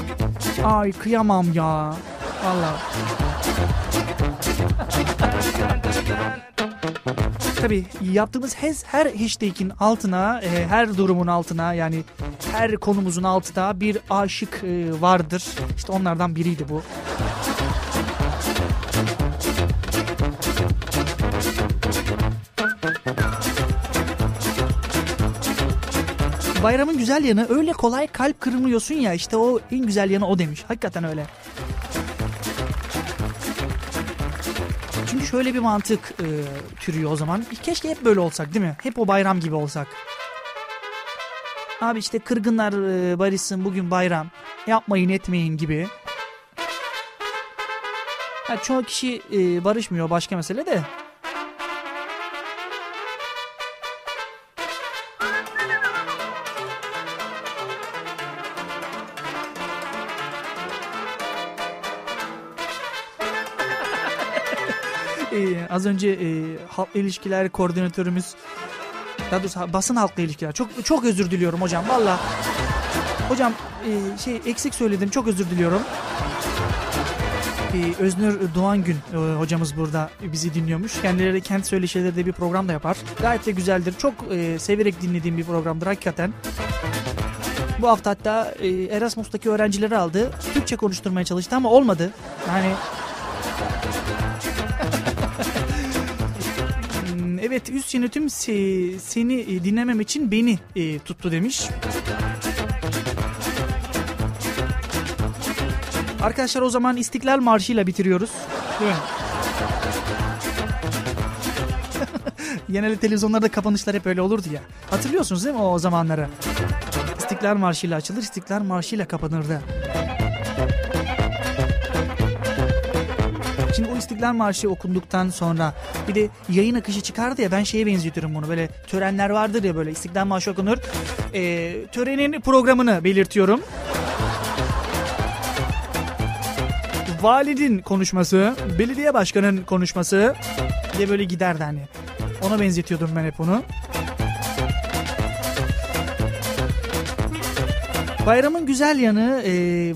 Ay kıyamam ya. Valla. Tabii yaptığımız her, hashtag'in altına, e, her durumun altına yani her konumuzun altında bir aşık e, vardır. İşte onlardan biriydi bu. Bayramın güzel yanı öyle kolay kalp kırmıyorsun ya işte o en güzel yanı o demiş. Hakikaten öyle. Çünkü şöyle bir mantık e, türüyor o zaman. Keşke hep böyle olsak değil mi? Hep o bayram gibi olsak. Abi işte kırgınlar e, barışsın bugün bayram. Yapmayın etmeyin gibi. Ha, çoğu kişi e, barışmıyor başka mesele de. Az önce e, halk ilişkiler koordinatörümüz daha doğrusu basın halkla ilişkiler. Çok çok özür diliyorum hocam valla. Hocam e, şey eksik söyledim çok özür diliyorum. E, Öznur Doğan Gün e, hocamız burada bizi dinliyormuş. Kendileri kent söyleşileri de bir program da yapar. Gayet de güzeldir. Çok e, severek dinlediğim bir programdır hakikaten. Bu hafta hatta e, Erasmus'taki öğrencileri aldı. Türkçe konuşturmaya çalıştı ama olmadı. Yani Evet üst yönetim se- seni e, dinlemem için beni e, tuttu demiş. Arkadaşlar o zaman İstiklal Marşı ile bitiriyoruz. Değil mi? Genelde televizyonlarda kapanışlar hep öyle olurdu ya. Hatırlıyorsunuz değil mi o zamanları? İstiklal Marşı ile açılır, İstiklal Marşı ile kapanırdı. Şimdi o İstiklal Marşı okunduktan sonra bir de yayın akışı çıkardı ya ben şeye benzetiyorum bunu. Böyle törenler vardır ya böyle İstiklal Marşı okunur. Ee, törenin programını belirtiyorum. Valinin konuşması, belediye başkanının konuşması diye böyle giderdi hani. Ona benzetiyordum ben hep onu. Bayramın güzel yanı e,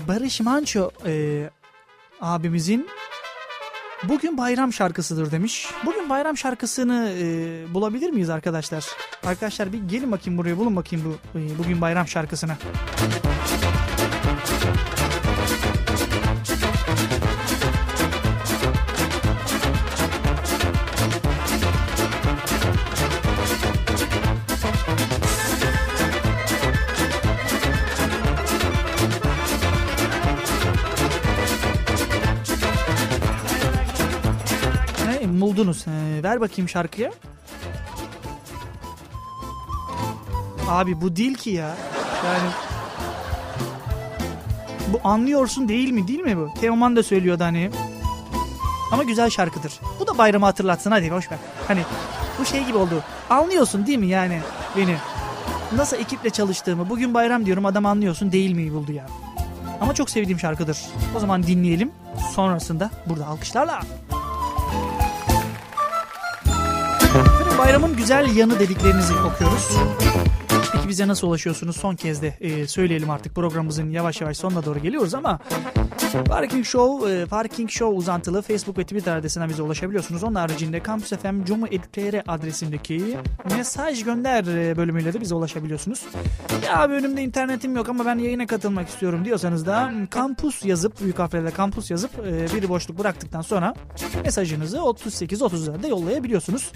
Barış Manço e, abimizin Bugün bayram şarkısıdır demiş. Bugün bayram şarkısını e, bulabilir miyiz arkadaşlar? Arkadaşlar bir gelin bakayım buraya bulun bakayım bu e, bugün bayram şarkısını. Ne buldunuz? He, ver bakayım şarkıyı. Abi bu değil ki ya. Yani bu anlıyorsun değil mi değil mi bu? Teoman da söylüyordu hani. Ama güzel şarkıdır. Bu da bayramı hatırlatsın hadi boş ver. Hani bu şey gibi oldu. Anlıyorsun değil mi yani beni? Nasıl ekiple çalıştığımı bugün bayram diyorum adam anlıyorsun değil mi buldu ya. Ama çok sevdiğim şarkıdır. O zaman dinleyelim. Sonrasında burada alkışlarla. Bayramın güzel yanı dediklerinizi okuyoruz. Peki bize nasıl ulaşıyorsunuz? Son kez de e, söyleyelim artık programımızın yavaş yavaş sonuna doğru geliyoruz ama Parking Show, e, Parking Show uzantılı Facebook ve Twitter adresinden bize ulaşabiliyorsunuz. Onun haricinde Campus FM Cumu Edutr adresindeki mesaj gönder e, bölümüyle de bize ulaşabiliyorsunuz. Ya abi önümde internetim yok ama ben yayına katılmak istiyorum diyorsanız da kampus yazıp büyük harflerle kampus yazıp e, bir boşluk bıraktıktan sonra mesajınızı 38-30'larda yollayabiliyorsunuz.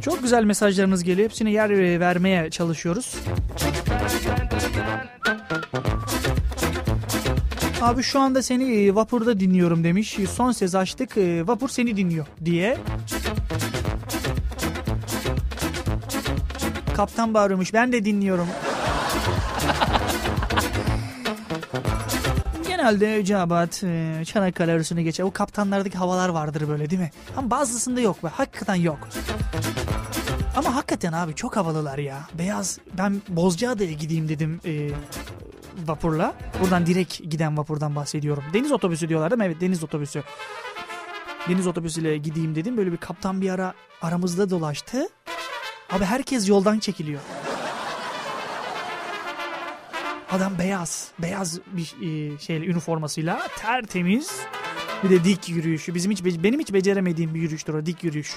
Çok güzel mesajlarınız geliyor. Hepsine yer e, vermeye çalışıyoruz. Abi şu anda seni e, vapurda dinliyorum demiş. Son ses açtık e, vapur seni dinliyor diye. Kaptan bağırmış ben de dinliyorum. Genelde Cevat, e, Çanakkale arasını geçer. O kaptanlardaki havalar vardır böyle değil mi? Ama bazısında yok be. Hakikaten yok. Ama hakikaten abi çok havalılar ya. Beyaz. Ben Bozcaada'ya gideyim dedim e, vapurla. Buradan direkt giden vapurdan bahsediyorum. Deniz otobüsü diyorlar değil mi? Evet deniz otobüsü. deniz otobüsüyle gideyim dedim. Böyle bir kaptan bir ara aramızda dolaştı. Abi herkes yoldan çekiliyor. Adam beyaz. Beyaz bir e, şeyle üniformasıyla tertemiz. Bir de dik yürüyüşü. Bizim hiç benim hiç beceremediğim bir yürüyüştür o dik yürüyüş.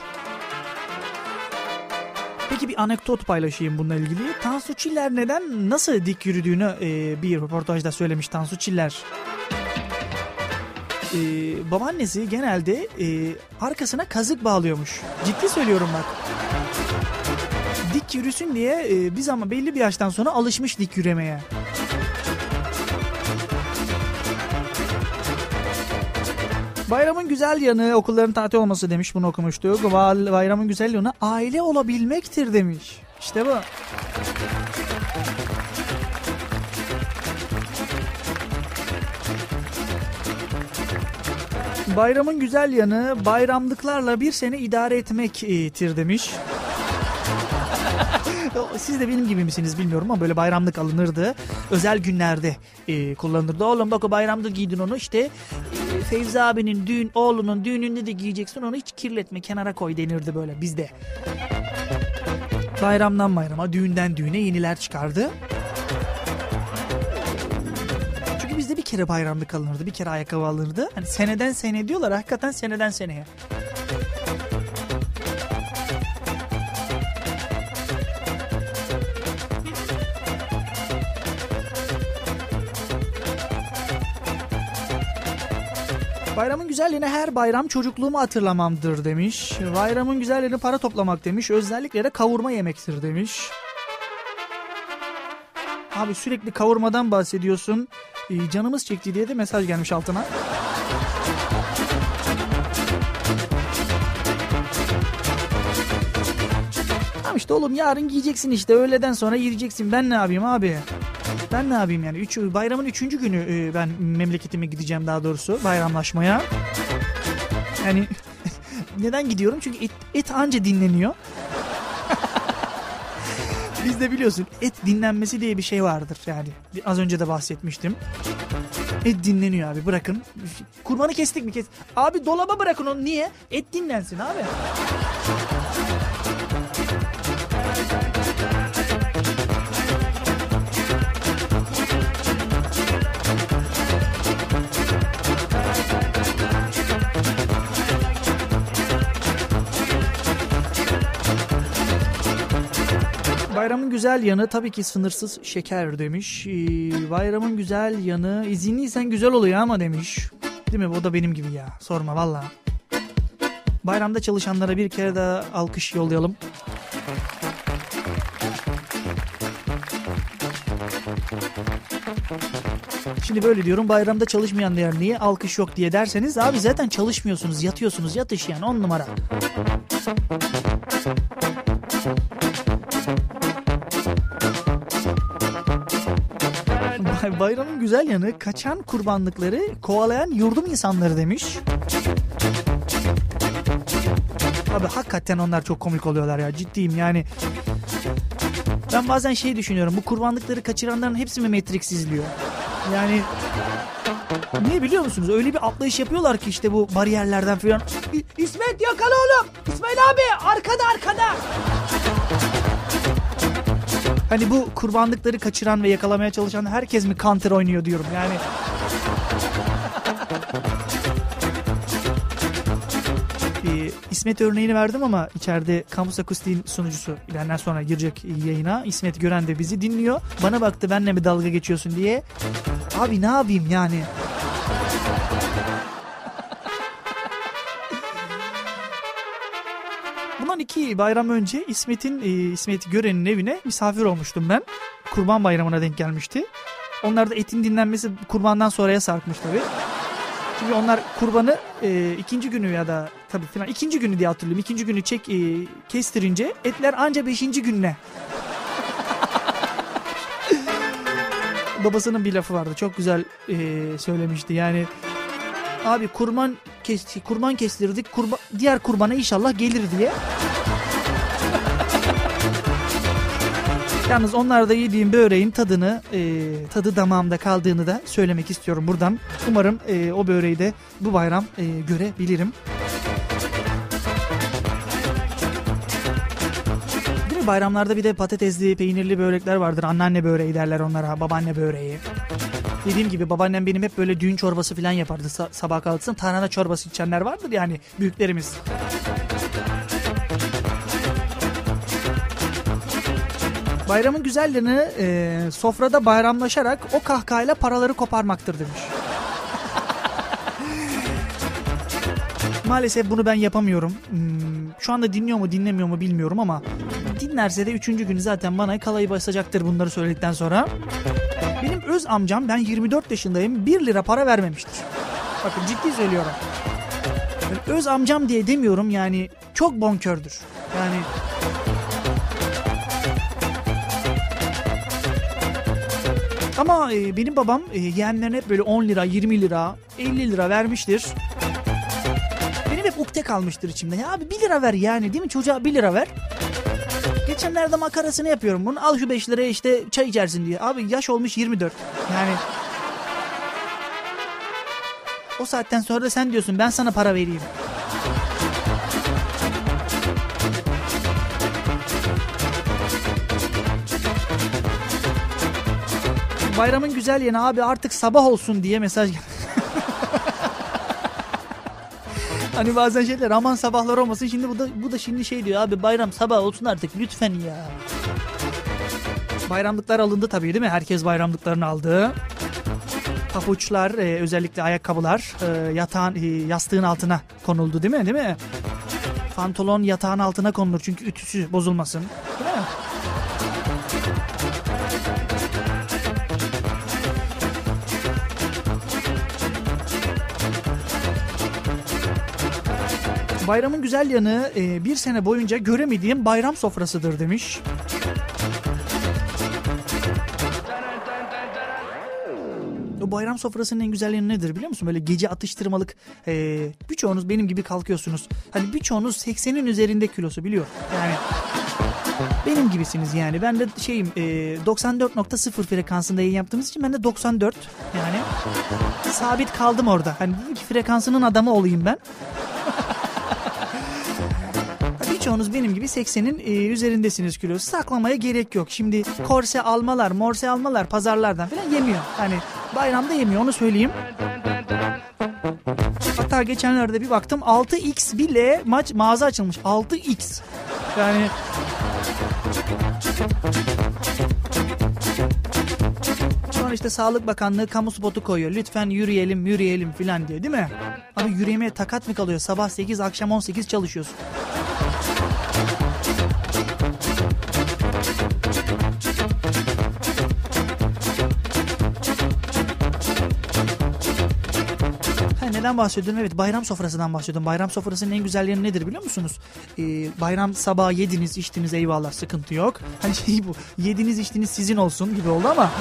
Peki bir anekdot paylaşayım bununla ilgili. Tansu Çiller neden nasıl dik yürüdüğünü e, bir röportajda söylemiş Tansu Çiller. E, babaannesi genelde e, arkasına kazık bağlıyormuş. Ciddi söylüyorum bak. Dik yürüsün diye e, biz ama belli bir yaştan sonra alışmış dik yürümeye. Bayramın güzel yanı okulların tatil olması demiş bunu okumuştuk. Bayramın güzel yanı aile olabilmektir demiş. İşte bu. Bayramın güzel yanı bayramlıklarla bir sene idare etmektir demiş. Siz de benim gibi misiniz bilmiyorum ama böyle bayramlık alınırdı. Özel günlerde e, kullanılırdı. Oğlum bak o bayramda giydin onu işte e, Fevzi abinin düğün oğlunun düğününde de giyeceksin onu hiç kirletme kenara koy denirdi böyle bizde. Bayramdan bayrama düğünden düğüne yeniler çıkardı. Çünkü bizde bir kere bayramlık alınırdı bir kere ayakkabı alınırdı. Hani seneden sene diyorlar hakikaten seneden seneye. Bayramın güzelliğine her bayram çocukluğumu hatırlamamdır demiş. Bayramın güzelliğini para toplamak demiş. Özellikle de kavurma yemektir demiş. Abi sürekli kavurmadan bahsediyorsun. Ee, canımız çekti diye de mesaj gelmiş altına. Tamam işte oğlum yarın giyeceksin işte öğleden sonra yiyeceksin. Ben ne yapayım abi? Ben ne yapayım yani? Üç, bayramın üçüncü günü e, ben memleketime gideceğim daha doğrusu bayramlaşmaya. Yani neden gidiyorum? Çünkü et, et anca dinleniyor. Bizde biliyorsun et dinlenmesi diye bir şey vardır yani. Az önce de bahsetmiştim. Et dinleniyor abi bırakın. Kurbanı kestik mi kes? Abi dolaba bırakın onu niye? Et dinlensin abi. Bayramın güzel yanı tabii ki sınırsız şeker demiş. Ee, bayramın güzel yanı izinliysen güzel oluyor ama demiş. Değil mi? O da benim gibi ya. Sorma valla. Bayramda çalışanlara bir kere daha alkış yollayalım. Şimdi böyle diyorum bayramda çalışmayan değer niye alkış yok diye derseniz abi zaten çalışmıyorsunuz yatıyorsunuz yatış yani on numara. Bayramın güzel yanı kaçan kurbanlıkları kovalayan yurdum insanları demiş. Abi hakikaten onlar çok komik oluyorlar ya ciddiyim yani. Ben bazen şey düşünüyorum bu kurbanlıkları kaçıranların hepsi mi Matrix izliyor? Yani Niye biliyor musunuz? Öyle bir atlayış yapıyorlar ki işte bu bariyerlerden falan. İsmet yakala oğlum. İsmail abi arkada arkada. Hani bu kurbanlıkları kaçıran ve yakalamaya çalışan herkes mi counter oynuyor diyorum yani. ee, İsmet örneğini verdim ama içeride Kamus Akustik'in sunucusu ileriden sonra girecek yayına. İsmet gören de bizi dinliyor. Bana baktı benle mi dalga geçiyorsun diye. Abi ne yapayım yani? Bayram önce İsmet'in e, İsmet Gören'in evine misafir olmuştum ben. Kurban bayramına denk gelmişti. Onlar da etin dinlenmesi kurbandan sonraya sarkmış tabii. Çünkü onlar kurbanı e, ikinci günü ya da tabii falan ikinci günü diye hatırlıyorum. İkinci günü çek e, kestirince etler anca beşinci gününe. Babasının bir lafı vardı. Çok güzel e, söylemişti. Yani abi kurban kesti, kurban kestirdik. Kurba, diğer kurbana inşallah gelir diye. Yalnız onlarda yediğim böreğin tadını, e, tadı damağımda kaldığını da söylemek istiyorum buradan. Umarım e, o böreği de bu bayram e, görebilirim. Değil mi? Bayramlarda bir de patatesli, peynirli börekler vardır. Anneanne böreği derler onlara, babaanne böreği. Dediğim gibi babaannem benim hep böyle düğün çorbası falan yapardı sabah kalksın. Tarhana çorbası içenler vardır yani büyüklerimiz. Bayramın güzelliğini e, sofrada bayramlaşarak o kahkahayla paraları koparmaktır demiş. Maalesef bunu ben yapamıyorum. Hmm, şu anda dinliyor mu dinlemiyor mu bilmiyorum ama dinlerse de üçüncü günü zaten bana kalayı basacaktır bunları söyledikten sonra. Benim öz amcam ben 24 yaşındayım 1 lira para vermemiştir. Bakın ciddi söylüyorum. Öz amcam diye demiyorum yani çok bonkördür. Yani Ama e, benim babam e, yeğenlerine hep böyle 10 lira, 20 lira, 50 lira vermiştir. Benim hep ukde kalmıştır içimde. Ya abi 1 lira ver yani değil mi? Çocuğa 1 lira ver. Geçenlerde makarasını yapıyorum bunun. Al şu 5 liraya işte çay içersin diye. Abi yaş olmuş 24. Yani o saatten sonra da sen diyorsun ben sana para vereyim. Bayramın güzel yanı abi artık sabah olsun diye mesaj geldi. hani bazen şeyler aman sabahlar olmasın. Şimdi bu da, bu da şimdi şey diyor abi bayram sabah olsun artık lütfen ya. Bayramlıklar alındı tabii değil mi? Herkes bayramlıklarını aldı. Papuçlar, e, özellikle ayakkabılar e, yatağın e, yastığın altına konuldu değil mi? Değil mi? Pantolon yatağın altına konulur çünkü ütüsü bozulmasın. Değil mi? Bayramın güzel yanı e, bir sene boyunca göremediğim bayram sofrasıdır demiş. O bayram sofrasının en güzel yanı nedir biliyor musun? Böyle gece atıştırmalık e, birçoğunuz benim gibi kalkıyorsunuz. Hani birçoğunuz 80'in üzerinde kilosu biliyor. Yani benim gibisiniz yani. Ben de şeyim e, 94.0 frekansında yayın yaptığımız için ben de 94 yani sabit kaldım orada. Hani dedim ki frekansının adamı olayım ben. Birçoğunuz benim gibi 80'in e, üzerindesiniz kilosu. Saklamaya gerek yok. Şimdi korse almalar, morse almalar pazarlardan falan yemiyor. Hani bayramda yemiyor onu söyleyeyim. Hatta geçenlerde bir baktım 6x bile maç mağaza açılmış. 6x. Yani Sonra işte Sağlık Bakanlığı kamu spotu koyuyor. Lütfen yürüyelim yürüyelim filan diye değil mi? Abi yürüyemeye takat mı kalıyor? Sabah 8 akşam 18 çalışıyorsun. Ha, neden bahsediyorum? Evet bayram sofrasından bahsediyorum. Bayram sofrasının en güzelliği nedir biliyor musunuz? Ee, bayram sabah yediniz içtiniz eyvallah sıkıntı yok. Hani şey bu yediniz içtiniz sizin olsun gibi oldu ama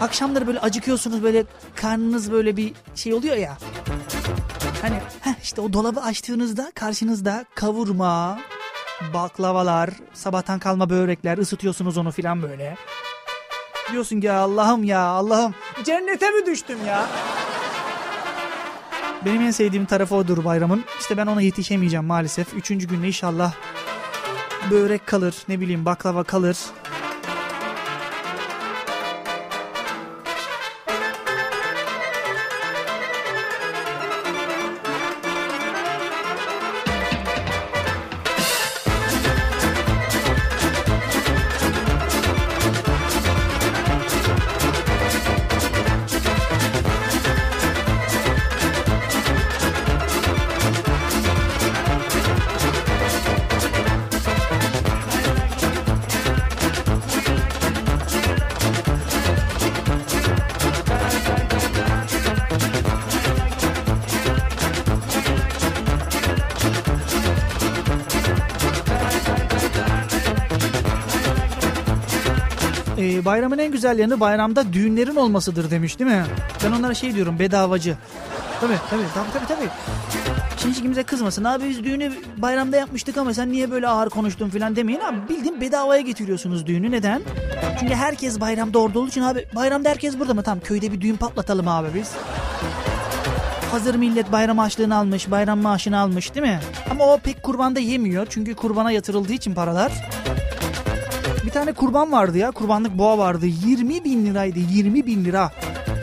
akşamları böyle acıkıyorsunuz böyle karnınız böyle bir şey oluyor ya. Hani heh, işte o dolabı açtığınızda karşınızda kavurma, baklavalar, sabahtan kalma börekler ısıtıyorsunuz onu filan böyle. Diyorsun ki Allah'ım ya Allah'ım cennete mi düştüm ya? Benim en sevdiğim tarafı odur bayramın. İşte ben ona yetişemeyeceğim maalesef. Üçüncü günde inşallah börek kalır, ne bileyim baklava kalır. Bayramın en güzel yanı bayramda düğünlerin olmasıdır demiş değil mi? Ben onlara şey diyorum bedavacı. Tabii tabii tabii tabii. tabii. Şimdi hiç kimse kızmasın. Abi biz düğünü bayramda yapmıştık ama sen niye böyle ağır konuştun falan demeyin abi. Bildiğin bedavaya getiriyorsunuz düğünü. Neden? Çünkü herkes bayramda orada olduğu için abi bayramda herkes burada mı? Tamam köyde bir düğün patlatalım abi biz. Hazır millet bayram harçlığını almış, bayram maaşını almış değil mi? Ama o pek kurbanda yemiyor. Çünkü kurbana yatırıldığı için paralar. Bir tane kurban vardı ya. Kurbanlık boğa vardı. 20 bin liraydı. 20 bin lira.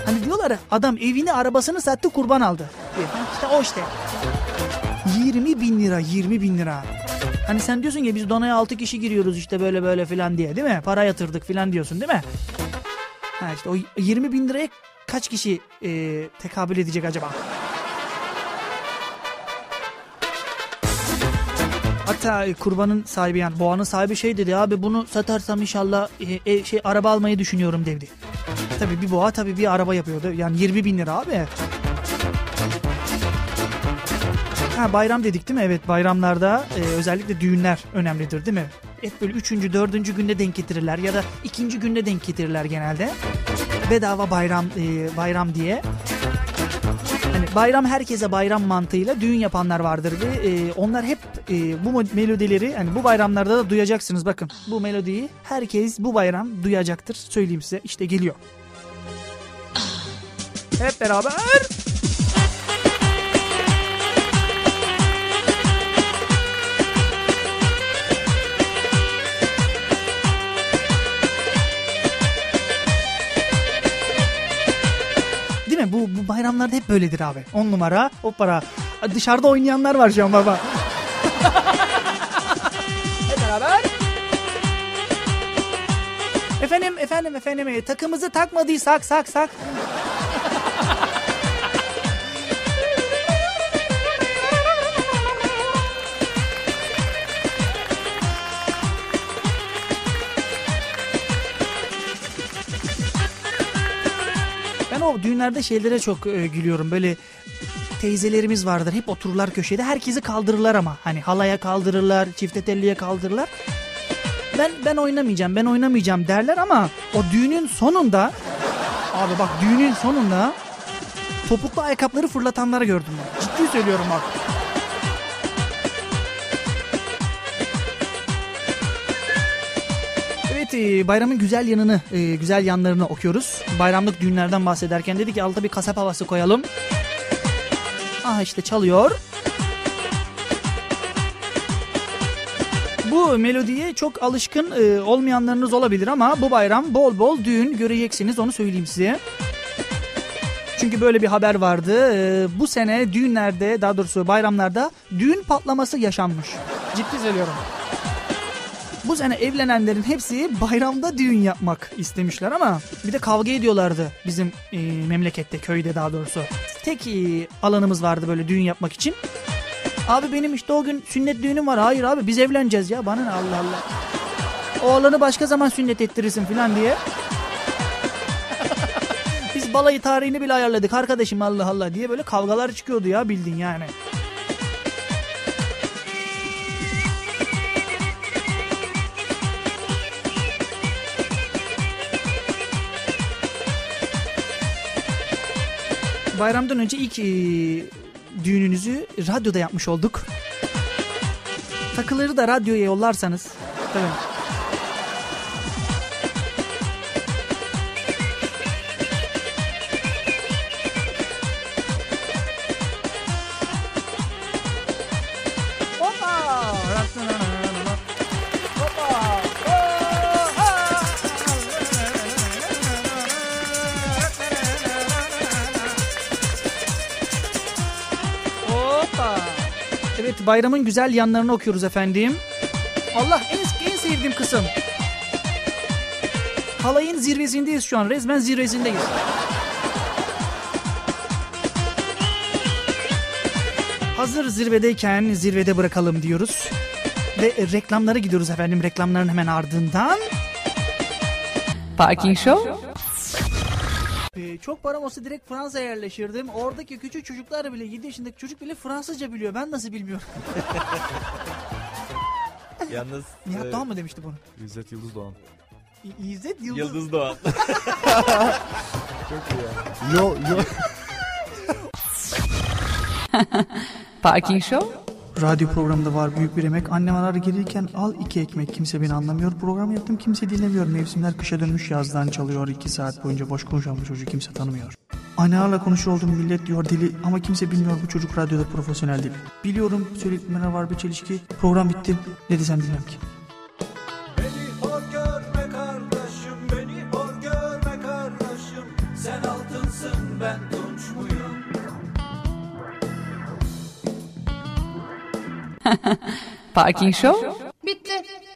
Hani diyorlar adam evini arabasını sattı kurban aldı. İşte o işte. 20 bin lira 20 bin lira. Hani sen diyorsun ya biz donaya 6 kişi giriyoruz işte böyle böyle filan diye değil mi? Para yatırdık filan diyorsun değil mi? Ha işte o 20 bin liraya kaç kişi e, tekabül edecek acaba? Hatta e, kurbanın sahibi yani boğanın sahibi şey dedi abi bunu satarsam inşallah e, e, şey araba almayı düşünüyorum dedi. Tabii bir boğa tabii bir araba yapıyordu. Yani 20 bin lira abi. Ha bayram dedik değil mi? Evet bayramlarda e, özellikle düğünler önemlidir değil mi? Hep böyle üçüncü, dördüncü günde denk getirirler ya da ikinci günde denk getirirler genelde. Bedava bayram e, bayram diye. Hani bayram herkese bayram mantığıyla düğün yapanlar vardır ve e, onlar hep e, bu melodileri hani bu bayramlarda da duyacaksınız bakın. Bu melodiyi herkes bu bayram duyacaktır. Söyleyeyim size işte geliyor. Hep beraber. Değil mi? Bu, bu bayramlarda hep böyledir abi. 10 numara, o para. Dışarıda oynayanlar var şu an baba. hep. Efendim, efendim, efendim. e, Takımızı takmadıysak, sak, sak. Düğünlerde şeylere çok e, gülüyorum. Böyle teyzelerimiz vardır. Hep otururlar köşede. Herkesi kaldırırlar ama. Hani halaya kaldırırlar, çifte telliye kaldırırlar. Ben ben oynamayacağım, ben oynamayacağım derler ama o düğünün sonunda abi bak düğünün sonunda topuklu ayakkabıları fırlatanları gördüm ben. Ciddi söylüyorum bak. E, bayramın güzel yanını, e, güzel yanlarını okuyoruz. Bayramlık düğünlerden bahsederken dedik ki altta bir kasap havası koyalım. Aha işte çalıyor. Bu melodiye çok alışkın e, olmayanlarınız olabilir ama bu bayram bol bol düğün göreceksiniz onu söyleyeyim size. Çünkü böyle bir haber vardı. Bu sene düğünlerde daha doğrusu bayramlarda düğün patlaması yaşanmış. Ciddi söylüyorum. Bu sene evlenenlerin hepsi bayramda düğün yapmak istemişler ama bir de kavga ediyorlardı bizim e, memlekette, köyde daha doğrusu. Tek e, alanımız vardı böyle düğün yapmak için. Abi benim işte o gün sünnet düğünüm var. Hayır abi biz evleneceğiz ya. Bana ne Allah Allah. O alanı başka zaman sünnet ettirirsin falan diye. biz balayı tarihini bile ayarladık arkadaşım Allah Allah diye böyle kavgalar çıkıyordu ya bildin yani. Bayramdan önce ilk e, düğününüzü radyoda yapmış olduk. Takıları da radyoya yollarsanız. Tabii. Bayramın güzel yanlarını okuyoruz efendim. Allah en, en sevdiğim kısım. Halayın zirvesindeyiz şu an. Resmen zirvesindeyiz. Hazır zirvedeyken zirvede bırakalım diyoruz. Ve reklamlara gidiyoruz efendim. Reklamların hemen ardından. Parking Show Ee, çok param olsa direkt Fransa'ya yerleşirdim. Oradaki küçük çocuklar bile 7 yaşındaki çocuk bile Fransızca biliyor. Ben nasıl bilmiyorum. Yalnız Nihat e, Doğan mı demişti bunu? İzzet Yıldız Doğan. İ- İzzet Yıldız. Yıldız Doğan. Çok iyi ya. Yo yo. Parking Show Radyo programında var büyük bir emek. Annem arar gelirken al iki ekmek kimse beni anlamıyor. Program yaptım kimse dinlemiyor. Mevsimler kışa dönmüş yazdan çalıyor. iki saat boyunca boş konuşan bu çocuğu kimse tanımıyor. Annearla konuşur olduğum millet diyor deli ama kimse bilmiyor bu çocuk radyoda profesyonel değil. Biliyorum söyletmeler var bir çelişki. Program bitti ne desem bilmem ki. Sen altınsın ben Parking Show Bitti.